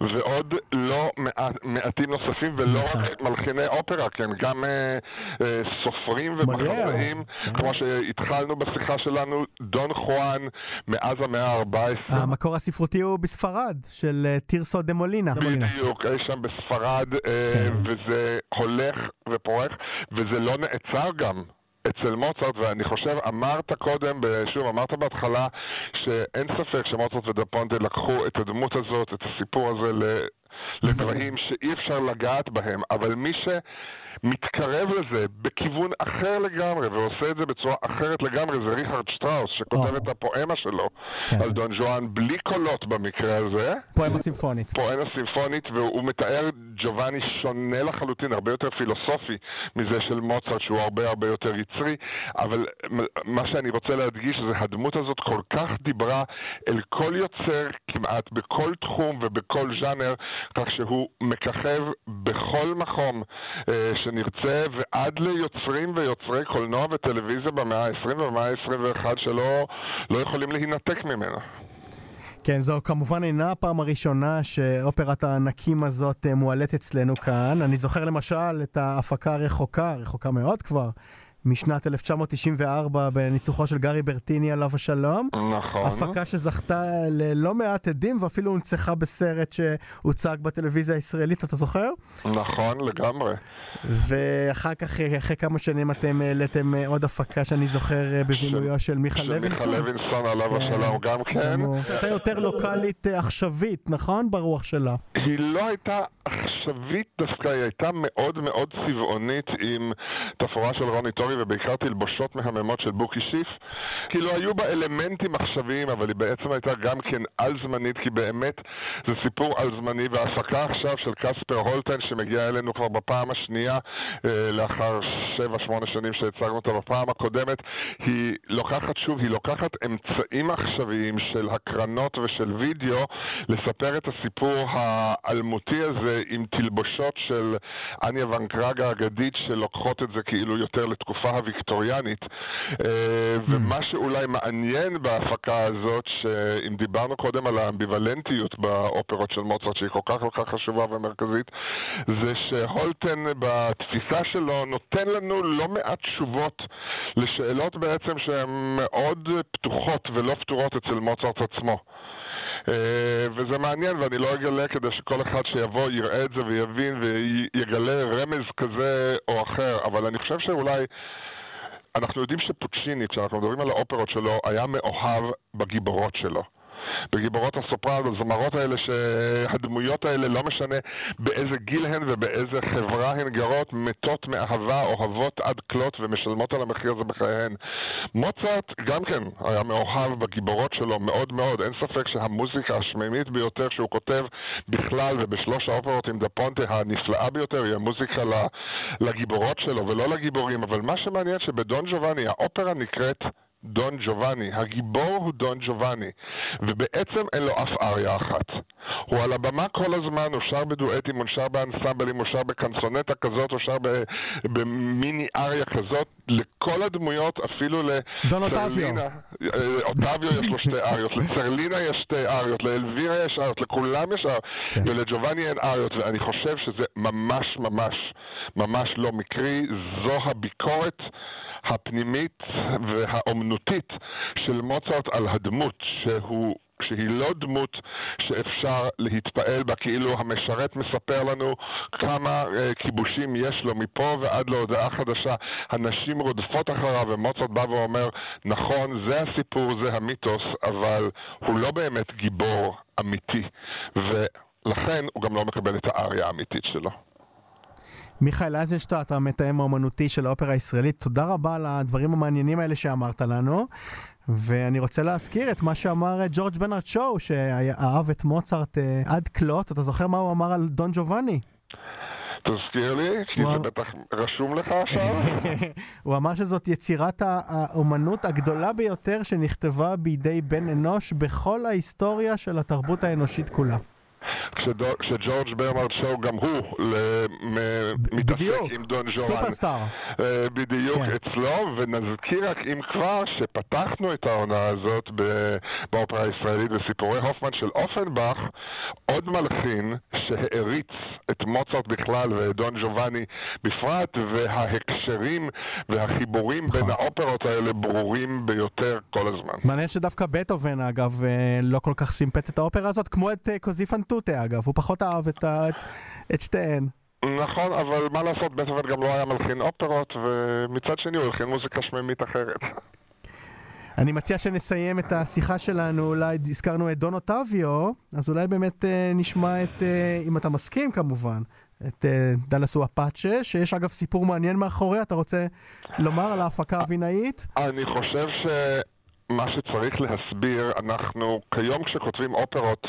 ועוד לא מעט, מעטים נוספים, ולא נכון. רק מלחיני אופרה, כן, גם אה, אה, סופרים ומחזאים, כן. כמו שהתחלנו בשיחה שלנו, דון חואן מאז המאה ה-14. המקור הספרותי הוא בספרד, של אה, טירסו דה מולינה. בדיוק, אי שם בספרד, אה, כן. וזה הולך ופורח, וזה לא נעצר גם. אצל מוצרט, ואני חושב, אמרת קודם, שוב, אמרת בהתחלה, שאין ספק שמוצרט ודה פונטה לקחו את הדמות הזאת, את הסיפור הזה, ל... לדברים שאי אפשר לגעת בהם, אבל מי שמתקרב לזה בכיוון אחר לגמרי ועושה את זה בצורה אחרת לגמרי זה ריכרד שטראוס שכותב את הפואמה שלו כן. על דון ג'ואן בלי קולות במקרה הזה. פואמה סימפונית. פואמה סימפונית והוא מתאר ג'ובאני שונה לחלוטין, הרבה יותר פילוסופי מזה של מוצרט שהוא הרבה הרבה יותר יצרי, אבל מה שאני רוצה להדגיש זה הדמות הזאת כל כך דיברה אל כל יוצר כמעט בכל תחום ובכל ז'אנר כך שהוא מככב בכל מקום אה, שנרצה, ועד ליוצרים ויוצרי קולנוע וטלוויזיה במאה ה-20 ובמאה ה-21 שלא לא יכולים להינתק ממנו. כן, זו כמובן אינה הפעם הראשונה שאופרת הענקים הזאת מועלית אצלנו כאן. אני זוכר למשל את ההפקה הרחוקה, רחוקה מאוד כבר, משנת 1994 בניצוחו של גארי ברטיני עליו השלום. נכון. הפקה שזכתה ללא מעט עדים ואפילו הונצחה בסרט שהוצג בטלוויזיה הישראלית, אתה זוכר? נכון, לגמרי. ואחר כך, אחרי כמה שנים אתם העליתם עוד הפקה שאני זוכר אה, בבימויו של מיכה לוינסון. מיכה לוינסון עליו השלום גם כן. שהייתה יותר לוקאלית אה, עכשווית, נכון? ברוח שלה. היא לא הייתה עכשווית דווקא, היא הייתה מאוד מאוד צבעונית עם תפאורה של רוני טורי ובעיקר תלבושות מהממות של בוקי שיף. כאילו היו בה אלמנטים עכשוויים, אבל היא בעצם הייתה גם כן על-זמנית, כי באמת זה סיפור על-זמני, וההפקה עכשיו של קספר הולטן שמגיעה אלינו כבר בפעם השנייה, אה, לאחר 7-8 שנים שהצגנו אותה בפעם הקודמת, היא לוקחת שוב, היא לוקחת אמצעים עכשוויים של הקרנות ושל וידאו, לספר את הסיפור האלמותי הזה עם תלבושות של אניה ונקרגה האגדית שלוקחות את זה כאילו יותר לתקופה הוויקטוריאנית. אה, ומה שאולי מעניין בהפקה הזאת, שאם דיברנו קודם על האמביוולנטיות באופרות של מוצרט, שהיא כל כך כל כך חשובה ומרכזית, זה שהולטן בתפיסה שלו נותן לנו לא מעט תשובות לשאלות בעצם שהן מאוד פתוחות ולא פתורות אצל מוצרט עצמו. Uh, וזה מעניין, ואני לא אגלה כדי שכל אחד שיבוא יראה את זה ויבין ויגלה רמז כזה או אחר, אבל אני חושב שאולי... אנחנו יודעים שפוצ'יני, כשאנחנו מדברים על האופרות שלו, היה מאוהב בגיבורות שלו. בגיבורות הסופרנו, הזמרות האלה שהדמויות האלה, לא משנה באיזה גיל הן ובאיזה חברה הן גרות, מתות מאהבה, אוהבות עד כלות ומשלמות על המחיר הזה בחייהן. מוצרט גם כן היה מאוהב בגיבורות שלו מאוד מאוד, אין ספק שהמוזיקה השמימית ביותר שהוא כותב בכלל ובשלוש האופרות עם דה פונטה הנפלאה ביותר היא המוזיקה לגיבורות שלו ולא לגיבורים, אבל מה שמעניין שבדון ג'ובאני האופרה נקראת דון ג'ובאני. הגיבור הוא דון ג'ובאני, ובעצם אין לו אף אריה אחת. הוא על הבמה כל הזמן, הוא שר בדואטים, הוא שר באנסמבלים, הוא שר בקנסונטה כזאת, הוא שר במיני אריה כזאת, לכל הדמויות, אפילו אוטביו. אה, אוטביו יש לו שתי אריות, לצרלינה יש שתי אריות, לאלווירה יש אריות, לכולם יש אריות, כן. ולג'ובאני אין אריות, ואני חושב שזה ממש ממש ממש לא מקרי, זו הביקורת. הפנימית והאומנותית של מוצרט על הדמות, שהוא שהיא לא דמות שאפשר להתפעל בה, כאילו המשרת מספר לנו כמה uh, כיבושים יש לו מפה ועד להודעה חדשה. הנשים רודפות אחריו, ומוצרט בא ואומר, נכון, זה הסיפור, זה המיתוס, אבל הוא לא באמת גיבור אמיתי, ולכן הוא גם לא מקבל את האריה האמיתית שלו. מיכאל אייזנשטט, המתאם האומנותי של האופרה הישראלית, תודה רבה על הדברים המעניינים האלה שאמרת לנו. ואני רוצה להזכיר את מה שאמר אה, ג'ורג' בנארד שואו, שאהב את מוצרט אה, עד כלות. אתה זוכר מה הוא אמר על דון ג'ובאני? תזכיר לי, כי זה בטח רשום לך עכשיו. [LAUGHS] הוא אמר שזאת יצירת האומנות הגדולה ביותר שנכתבה בידי בן אנוש בכל ההיסטוריה של התרבות האנושית כולה. כשג'ורג' ברנרד שואו גם הוא מתעסק עם דון ג'ואן. סופרסטאר. אה, בדיוק כן. אצלו, ונזכיר רק אם כבר שפתחנו את העונה הזאת באופרה הישראלית בסיפורי הופמן של אופנבך, עוד מלחין שהעריץ את מוצרט בכלל ואת דון ג'ובאני בפרט, וההקשרים והחיבורים בין נכון. האופרות האלה ברורים ביותר כל הזמן. מעניין שדווקא בטהובן, אגב, אה, לא כל כך סימפט את האופרה הזאת, כמו את אה, אגב, הוא פחות אהב את, ה... את שתיהן. נכון, אבל מה לעשות, בטהובן גם לא היה מלחין אופרות, ומצד שני הוא הלחין מוזיקה שממית אחרת. אני מציע שנסיים את השיחה שלנו, אולי הזכרנו את דון אוטביו, אז אולי באמת אה, נשמע את, אה, אם אתה מסכים כמובן, את אה, דלסו אפאצ'ה, שיש אגב סיפור מעניין מאחורי, אתה רוצה לומר על ההפקה הווינאית? אני חושב ש... מה שצריך להסביר, אנחנו כיום כשכותבים אופרות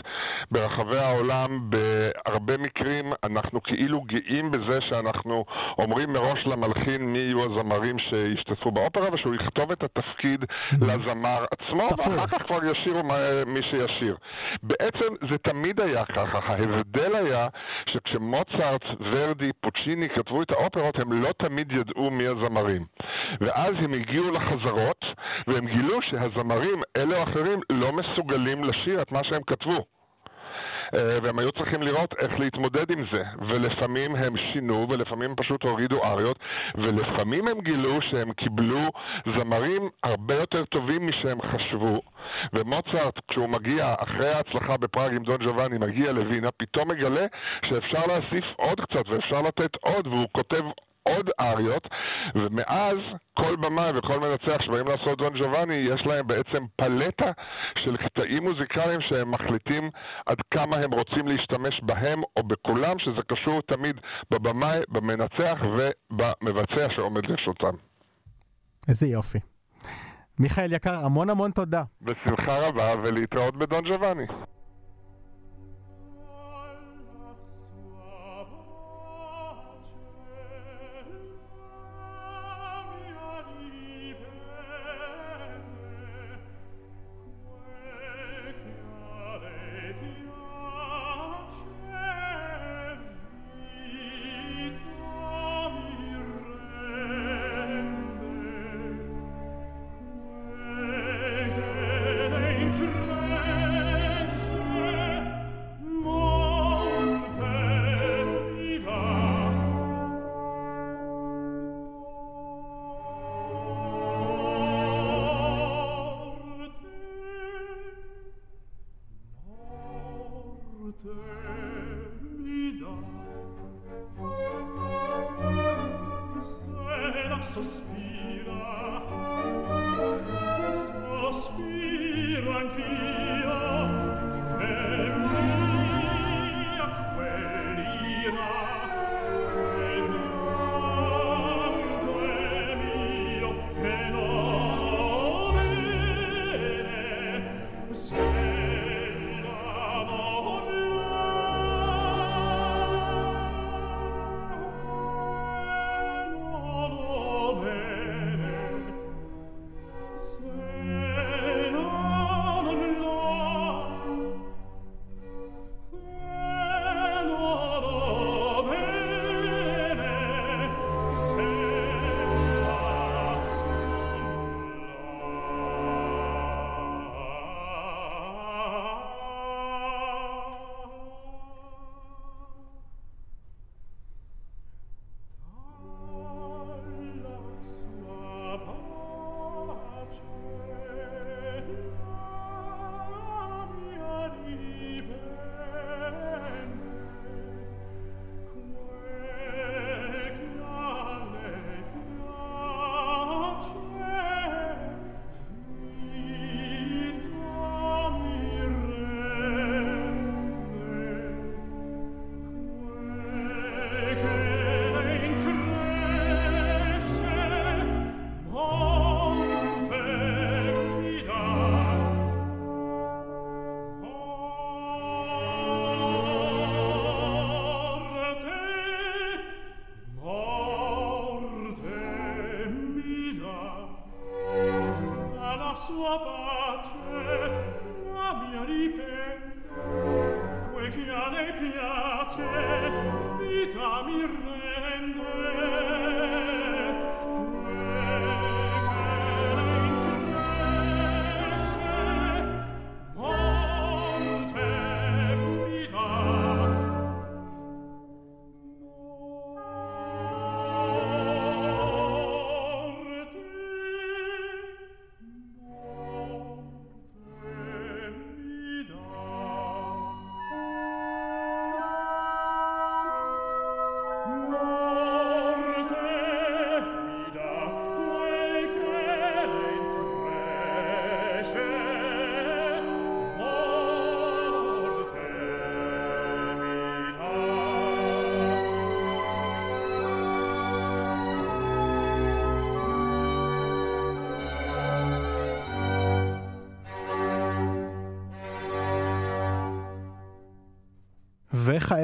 ברחבי העולם, בהרבה מקרים אנחנו כאילו גאים בזה שאנחנו אומרים מראש למלחין מי יהיו הזמרים שישתתפו באופרה ושהוא יכתוב את התפקיד לזמר עצמו, ואחר כך כבר ישירו מי שישיר. בעצם זה תמיד היה ככה, ההבדל היה שכשמוצרט, ורדי, פוצ'יני כתבו את האופרות הם לא תמיד ידעו מי הזמרים. ואז הם הגיעו לחזרות והם גילו שה... הזמרים, אלה או אחרים, לא מסוגלים לשיר את מה שהם כתבו. אה, והם היו צריכים לראות איך להתמודד עם זה. ולפעמים הם שינו, ולפעמים פשוט הורידו אריות, ולפעמים הם גילו שהם קיבלו זמרים הרבה יותר טובים משהם חשבו. ומוצרט, כשהוא מגיע, אחרי ההצלחה בפראג עם דון ג'ובאני, מגיע לווינה, פתאום מגלה שאפשר להוסיף עוד קצת ואפשר לתת עוד, והוא כותב עוד אריות, ומאז כל במאי וכל מנצח שבאים לעשות דון ג'ובאני, יש להם בעצם פלטה של קטעים מוזיקליים שהם מחליטים עד כמה הם רוצים להשתמש בהם או בכולם, שזה קשור תמיד בבמאי, במנצח ובמבצע שעומד לרשותם. איזה יופי. מיכאל יקר, המון המון תודה. בשמחה רבה, ולהתראות בדון ג'ובאני.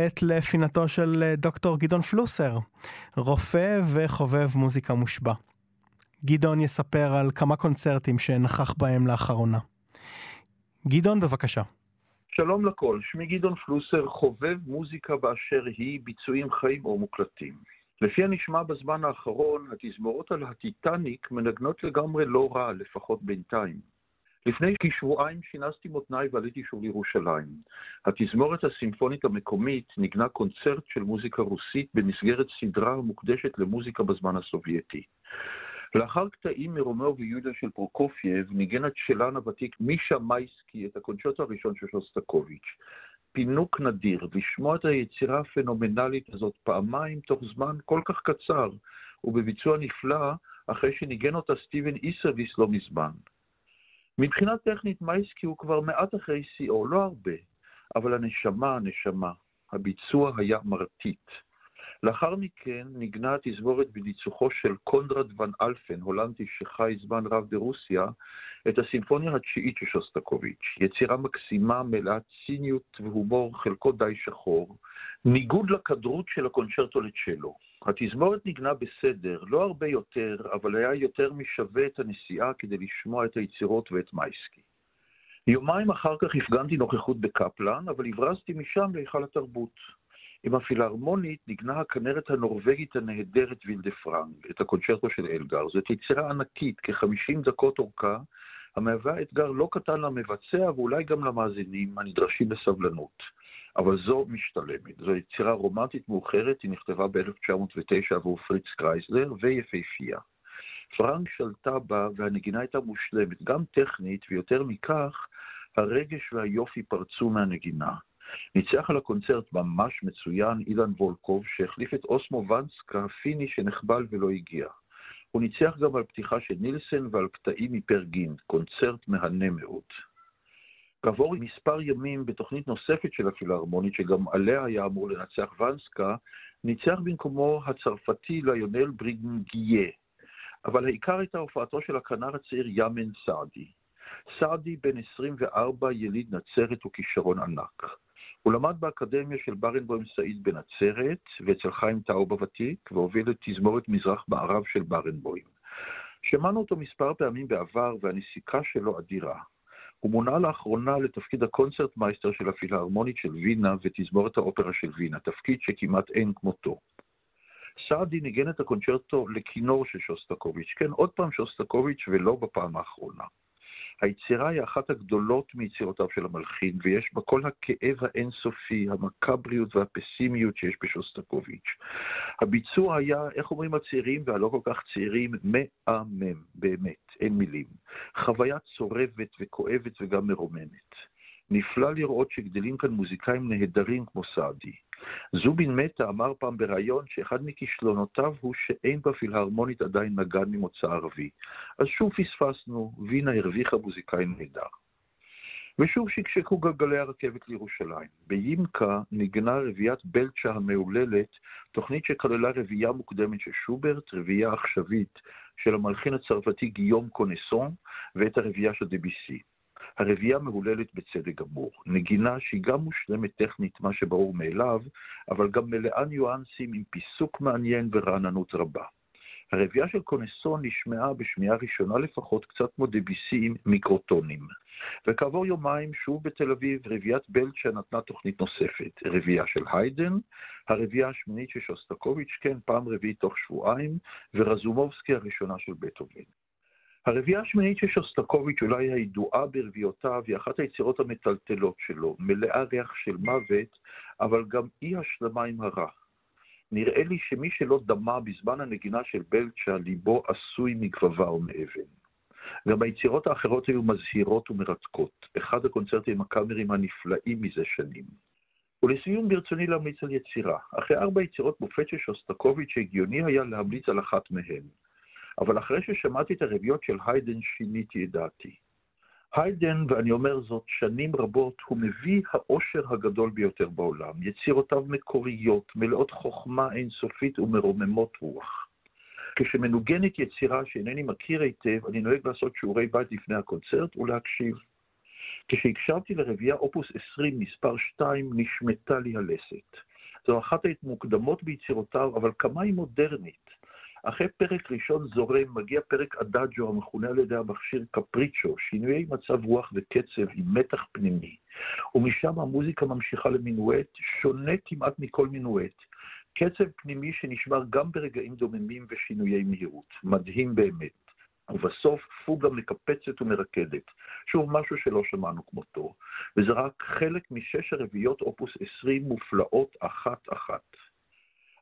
וכעת לפינתו של אה, דוקטור גדעון פלוסר, רופא וחובב מוזיקה מושבע. גדעון יספר על כמה קונצרטים שנכח בהם לאחרונה. גדעון, בבקשה. שלום לכל, שמי גדעון פלוסר, חובב מוזיקה באשר היא, ביצועים חיים או מוקלטים. לפי הנשמע בזמן האחרון, התזמורות על הטיטניק מנגנות לגמרי לא רע, לפחות בינתיים. לפני כשבועיים שינסתי מותניי ועליתי שוב לירושלים. התזמורת הסימפונית המקומית ניגנה קונצרט של מוזיקה רוסית במסגרת סדרה המוקדשת למוזיקה בזמן הסובייטי. לאחר קטעים מרומיאו ויוליה של פרוקופייב, ניגן הצ'לן הוותיק מישה מייסקי את הקונצ'רטו הראשון של שוסטקוביץ'. פינוק נדיר, לשמוע את היצירה הפנומנלית הזאת פעמיים תוך זמן כל כך קצר, ובביצוע נפלא, אחרי שניגן אותה סטיבן איסרליס לא מזמן. מבחינה טכנית מייסקי הוא כבר מעט אחרי שיאו, לא הרבה, אבל הנשמה, הנשמה. הביצוע היה מרטיט. לאחר מכן ניגנה התזמורת בניצוחו של קונדרד ון אלפן, הולנדי שחי זמן רב ברוסיה, את הסימפוניה התשיעית של שוסטקוביץ', יצירה מקסימה, מלאת ציניות והומור, חלקו די שחור, ניגוד לכדרות של הקונצ'רטו לצ'לו. התזמורת ניגנה בסדר, לא הרבה יותר, אבל היה יותר משווה את הנסיעה כדי לשמוע את היצירות ואת מייסקי. יומיים אחר כך הפגנתי נוכחות בקפלן, אבל הברזתי משם להיכל התרבות. עם הפילהרמונית ניגנה הכנרת הנורבגית הנהדרת וילדה פרנג, את הקונצ'רטו של אלגר. זאת יצירה ענקית, כ-50 דקות אורכה, המהווה אתגר לא קטן למבצע ואולי גם למאזינים הנדרשים בסבלנות. אבל זו משתלמת. זו יצירה רומנטית מאוחרת, היא נכתבה ב-1909 עבור פריץ קרייסלר, ויפהפייה. פרנק שלטה בה והנגינה הייתה מושלמת, גם טכנית, ויותר מכך, הרגש והיופי פרצו מהנגינה. ניצח על הקונצרט ממש מצוין אילן וולקוב, שהחליף את אוסמו ונסקה הפיני שנחבל ולא הגיע. הוא ניצח גם על פתיחה של נילסן ועל קטעים מפרגין, קונצרט מהנה מאוד. כעבור מספר ימים בתוכנית נוספת של הפילהרמונית, שגם עליה היה אמור לנצח ונסקה, ניצח במקומו הצרפתי ליונל בריגנגיה. אבל העיקר הייתה הופעתו של הכנר הצעיר יאמן סעדי. סעדי, בן 24, יליד נצרת וכישרון ענק. הוא למד באקדמיה של ברנבוים סעיד בנצרת, ואצל חיים טאוב הוותיק, והוביל את תזמורת מזרח-מערב של ברנבוים. שמענו אותו מספר פעמים בעבר, והנסיקה שלו אדירה. הוא מונה לאחרונה לתפקיד הקונצרט מייסטר של הפילהרמונית של וינה ותזמורת האופרה של וינה, תפקיד שכמעט אין כמותו. סעדי ניגן את הקונצ'רטו לכינור של שוסטקוביץ', כן, עוד פעם שוסטקוביץ' ולא בפעם האחרונה. היצירה היא אחת הגדולות מיצירותיו של המלחין, ויש בה כל הכאב האינסופי, המקבריות והפסימיות שיש בשוסטקוביץ'. הביצוע היה, איך אומרים הצעירים והלא כל כך צעירים, מהמם, באמת, אין מילים. חוויה צורבת וכואבת וגם מרוממת. נפלא לראות שגדלים כאן מוזיקאים נהדרים כמו סעדי. זובין מטה אמר פעם בריאיון שאחד מכישלונותיו הוא שאין בפילהרמונית עדיין נגן ממוצא ערבי. אז שוב פספסנו, וינה הרוויחה מוזיקאי נהדר. ושוב שקשקו גלגלי הרכבת לירושלים. בימקה נגנה רביעיית בלצ'ה המהוללת, תוכנית שכללה רביעייה מוקדמת של שוברט, רביעייה עכשווית של המלחין הצרפתי גיום קונסון, ואת הרביעייה של דביסי. הרביעייה מהוללת בצדק גמור. נגינה שהיא גם מושלמת טכנית, מה שברור מאליו, אבל גם מלאה ניואנסים עם פיסוק מעניין ורעננות רבה. הרביעייה של קונסון נשמעה בשמיעה ראשונה לפחות קצת כמו דביסי עם מיקרוטונים. וכעבור יומיים שוב בתל אביב רביעיית בלצ'ה נתנה תוכנית נוספת, רביעייה של היידן, הרביעייה השמינית של שוסטקוביץ', כן, פעם רביעית תוך שבועיים, ורזומובסקי הראשונה של בטהובן. הרביעייה השמינית של שוסטקוביץ', אולי הידועה ברביעותיו, היא אחת היצירות המטלטלות שלו, מלאה ריח של מוות, אבל גם אי השלמה עם הרע. נראה לי שמי שלא דמה בזמן הנגינה של בלצ'ה, ליבו עשוי מגבבה או מאבן. גם היצירות האחרות היו מזהירות ומרתקות, אחד הקונצרטים הקאמרים הנפלאים מזה שנים. ולסיום ברצוני להמליץ על יצירה. אחרי ארבע יצירות מופת של שוסטקוביץ', הגיוני היה להמליץ על אחת מהן. אבל אחרי ששמעתי את הרביעיות של היידן, שיניתי את דעתי. היידן, ואני אומר זאת שנים רבות, הוא מביא האושר הגדול ביותר בעולם. יצירותיו מקוריות, מלאות חוכמה אינסופית ומרוממות רוח. כשמנוגנת יצירה שאינני מכיר היטב, אני נוהג לעשות שיעורי בית לפני הקונצרט ולהקשיב. כשהקשבתי לרביעייה אופוס 20, מספר 2, נשמטה לי הלסת. זו אחת המוקדמות ביצירותיו, אבל כמה היא מודרנית. אחרי פרק ראשון זורם מגיע פרק אדאג'ו המכונה על ידי המכשיר קפריצ'ו, שינויי מצב רוח וקצב עם מתח פנימי, ומשם המוזיקה ממשיכה למינואט, שונה כמעט מכל מינואט. קצב פנימי שנשמר גם ברגעים דוממים ושינויי מהירות. מדהים באמת. ובסוף פוגה מקפצת ומרקדת. שוב, משהו שלא שמענו כמותו. וזה רק חלק משש הרביעיות אופוס 20 מופלאות אחת-אחת.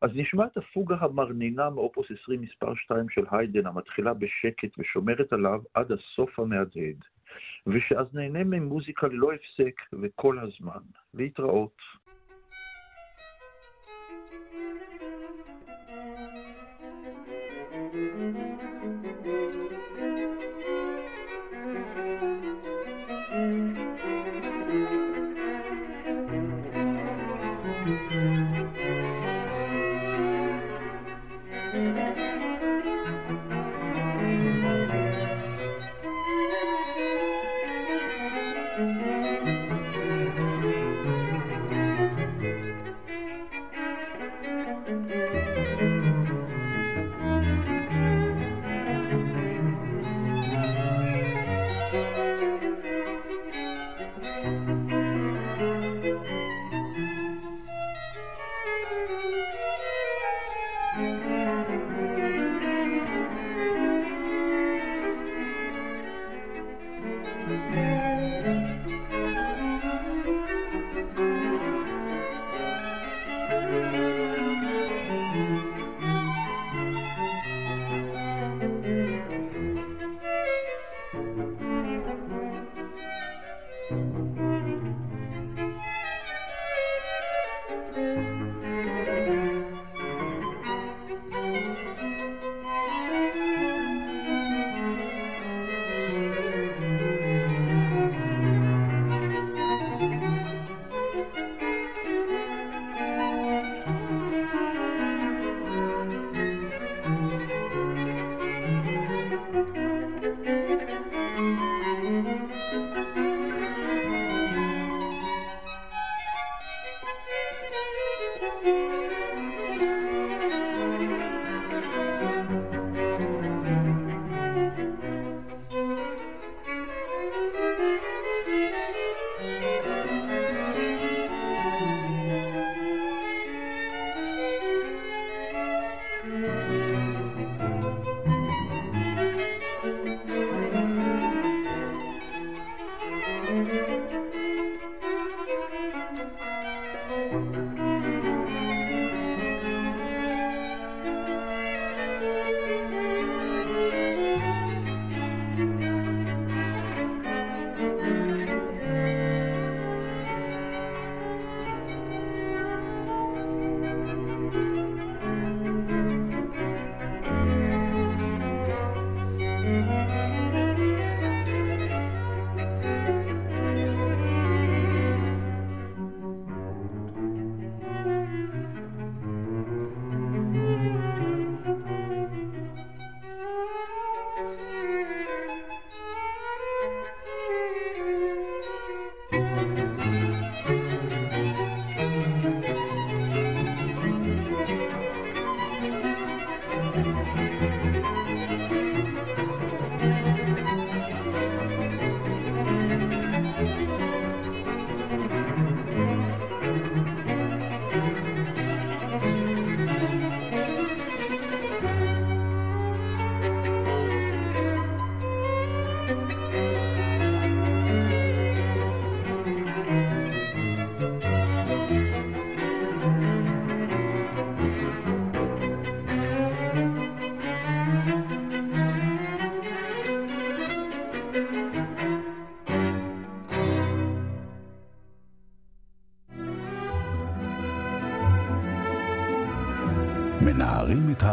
אז נשמע את הפוגה המרנינה מאופוס 20 מספר 2 של היידן, המתחילה בשקט ושומרת עליו עד הסוף המהדהד, ושאז נהנה ממוזיקה ללא הפסק וכל הזמן. להתראות.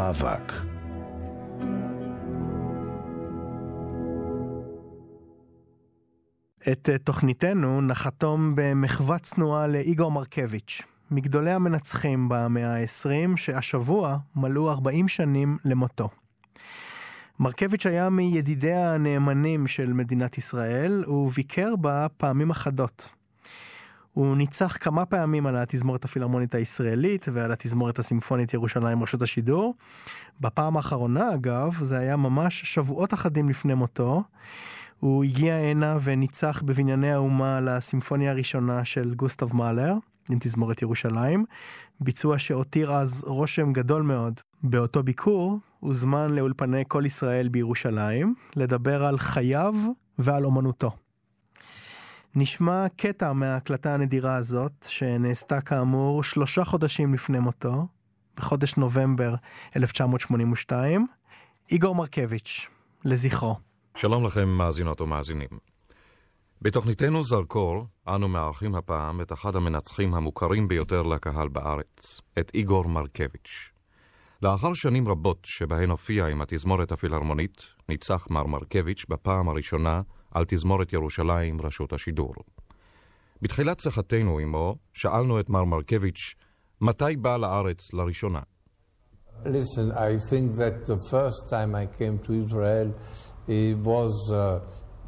האבק. את אה, תוכניתנו נחתום במחווה צנועה לאיגור מרקביץ', מגדולי המנצחים במאה ה-20, שהשבוע מלאו 40 שנים למותו. מרקביץ' היה מידידיה הנאמנים של מדינת ישראל, וביקר בה פעמים אחדות. הוא ניצח כמה פעמים על התזמורת הפילהרמונית הישראלית ועל התזמורת הסימפונית ירושלים רשות השידור. בפעם האחרונה אגב, זה היה ממש שבועות אחדים לפני מותו. הוא הגיע הנה וניצח בבנייני האומה לסימפוניה הראשונה של גוסטב מאלר, עם תזמורת ירושלים, ביצוע שהותיר אז רושם גדול מאוד. באותו ביקור הוזמן לאולפני כל ישראל בירושלים לדבר על חייו ועל אומנותו. נשמע קטע מההקלטה הנדירה הזאת, שנעשתה כאמור שלושה חודשים לפני מותו, בחודש נובמבר 1982, איגור מרקביץ', לזכרו. שלום לכם מאזינות ומאזינים. בתוכניתנו זרקור, אנו מארחים הפעם את אחד המנצחים המוכרים ביותר לקהל בארץ, את איגור מרקביץ'. לאחר שנים רבות שבהן הופיע עם התזמורת הפילהרמונית, ניצח מר מרקביץ' בפעם הראשונה על תזמורת ירושלים, רשות השידור. בתחילת שיחתנו עמו, שאלנו את מר מרקביץ', מתי בא לארץ לראשונה? Listen, I think that the first time I came to Israel it was uh,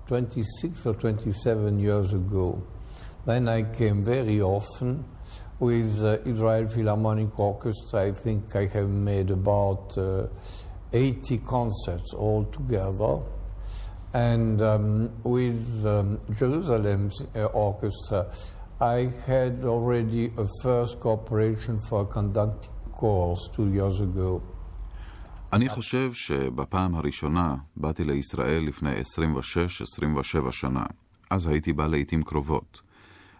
26 or 27 years ago. Then I came very often with uh, Israel Philharmonic Orchestra. I think I have made about uh, 80 concerts altogether. And um, with um, Jerusalem's uh, orchestra, I had already a first cooperation for conducting chorus two years ago. אני חושב שבפעם הראשונה באתי לישראל לפני 26-27 שנה. אז הייתי בא לעיתים קרובות.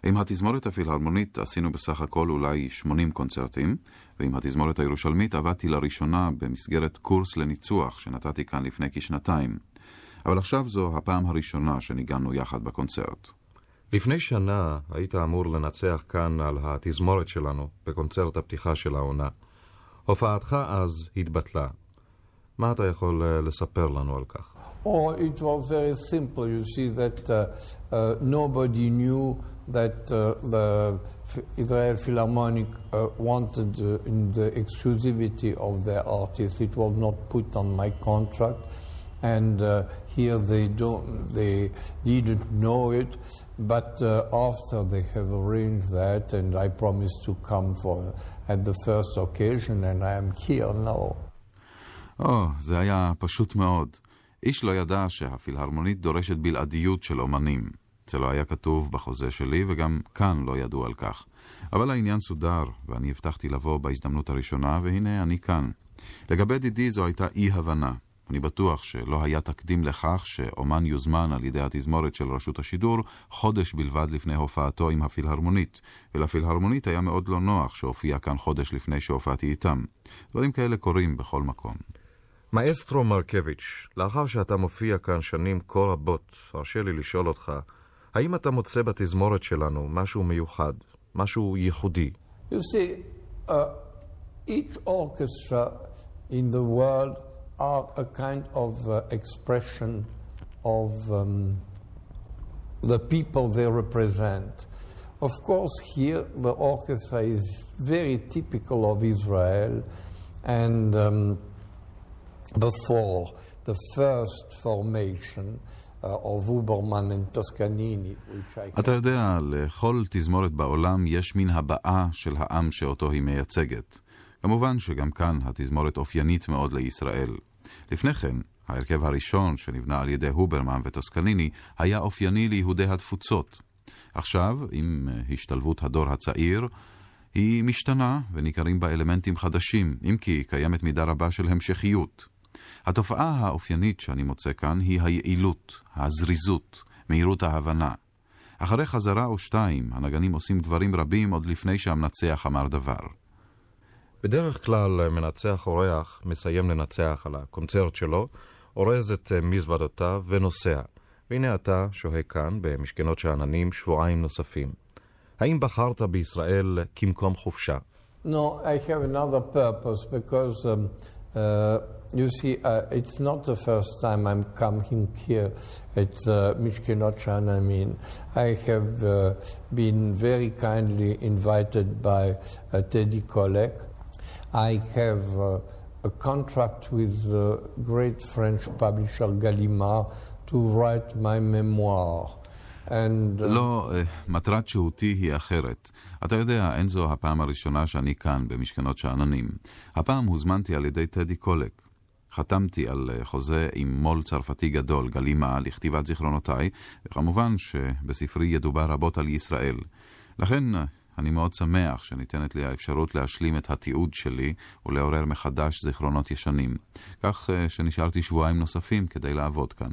עם התזמורת הפילהרמונית עשינו בסך הכל אולי 80 קונצרטים, ועם התזמורת הירושלמית עבדתי לראשונה במסגרת קורס לניצוח שנתתי כאן לפני כשנתיים. אבל עכשיו זו הפעם הראשונה שניגענו יחד בקונצרט. לפני שנה היית אמור לנצח כאן על התזמורת שלנו בקונצרט הפתיחה של העונה. הופעתך אז התבטלה. מה אתה יכול לספר לנו על כך? Oh, it was very simple. You see that uh, uh, nobody knew that uh, the Israel Philharmonic uh, wanted uh, in the exclusivity of their artists. It was not put on my contract, and uh, here they don't, they didn't know it. But uh, after they have arranged that, and I promised to come for at the first occasion, and I am here now. או, oh, זה היה פשוט מאוד. איש לא ידע שהפילהרמונית דורשת בלעדיות של אומנים. זה לא היה כתוב בחוזה שלי, וגם כאן לא ידעו על כך. אבל העניין סודר, ואני הבטחתי לבוא בהזדמנות הראשונה, והנה אני כאן. לגבי דידי זו הייתה אי-הבנה. אני בטוח שלא היה תקדים לכך שאומן יוזמן על ידי התזמורת של רשות השידור חודש בלבד לפני הופעתו עם הפילהרמונית, ולפילהרמונית היה מאוד לא נוח שהופיע כאן חודש לפני שהופעתי איתם. דברים כאלה קורים בכל מקום. מאסטרו מרקביץ', לאחר שאתה מופיע כאן שנים כה רבות, הרשה לי לשאול אותך, האם אתה מוצא בתזמורת שלנו משהו מיוחד, משהו ייחודי? You see, uh, each orchestra in the world are a kind of uh, expression of um, the people they represent. Of course, here the orchestra is very typical of Israel, and um, before the first formation uh, of Uberman and Toscanini, which I... אתה יודע, לכל תזמורת בעולם יש מין הבעה של העם שאותו היא מייצגת. כמובן שגם כאן התזמורת אופיינית מאוד לישראל. לפני כן, ההרכב הראשון שנבנה על ידי הוברמן וטוסקניני היה אופייני ליהודי התפוצות. עכשיו, עם השתלבות הדור הצעיר, היא משתנה וניכרים בה אלמנטים חדשים, אם כי קיימת מידה רבה של המשכיות. התופעה האופיינית שאני מוצא כאן היא היעילות, הזריזות, מהירות ההבנה. אחרי חזרה או שתיים, הנגנים עושים דברים רבים עוד לפני שהמנצח אמר דבר. בדרך כלל מנצח אורח מסיים לנצח על הקונצרט שלו, אורז את מזוודותיו ונוסע. והנה אתה שוהה כאן, במשכנות שאננים, שבועיים נוספים. האם בחרת בישראל כמקום חופשה? No, I have another purpose because um, uh, you see, uh, it's not the first time I'm coming here at uh, Mishkenot Shanamin. I have uh, been very kindly invited by uh, Teddy Kollek. I have uh, a contract with the great French publisher Gallimard to write my memoir. And, uh, לא, מטרת שהותי היא אחרת. אתה יודע, אין זו הפעם הראשונה שאני כאן, במשכנות שאננים. הפעם הוזמנתי על ידי טדי קולק. חתמתי על חוזה עם מו"ל צרפתי גדול, גלימה, לכתיבת זיכרונותיי, וכמובן שבספרי ידובר רבות על ישראל. לכן אני מאוד שמח שניתנת לי האפשרות להשלים את התיעוד שלי ולעורר מחדש זיכרונות ישנים. כך שנשארתי שבועיים נוספים כדי לעבוד כאן.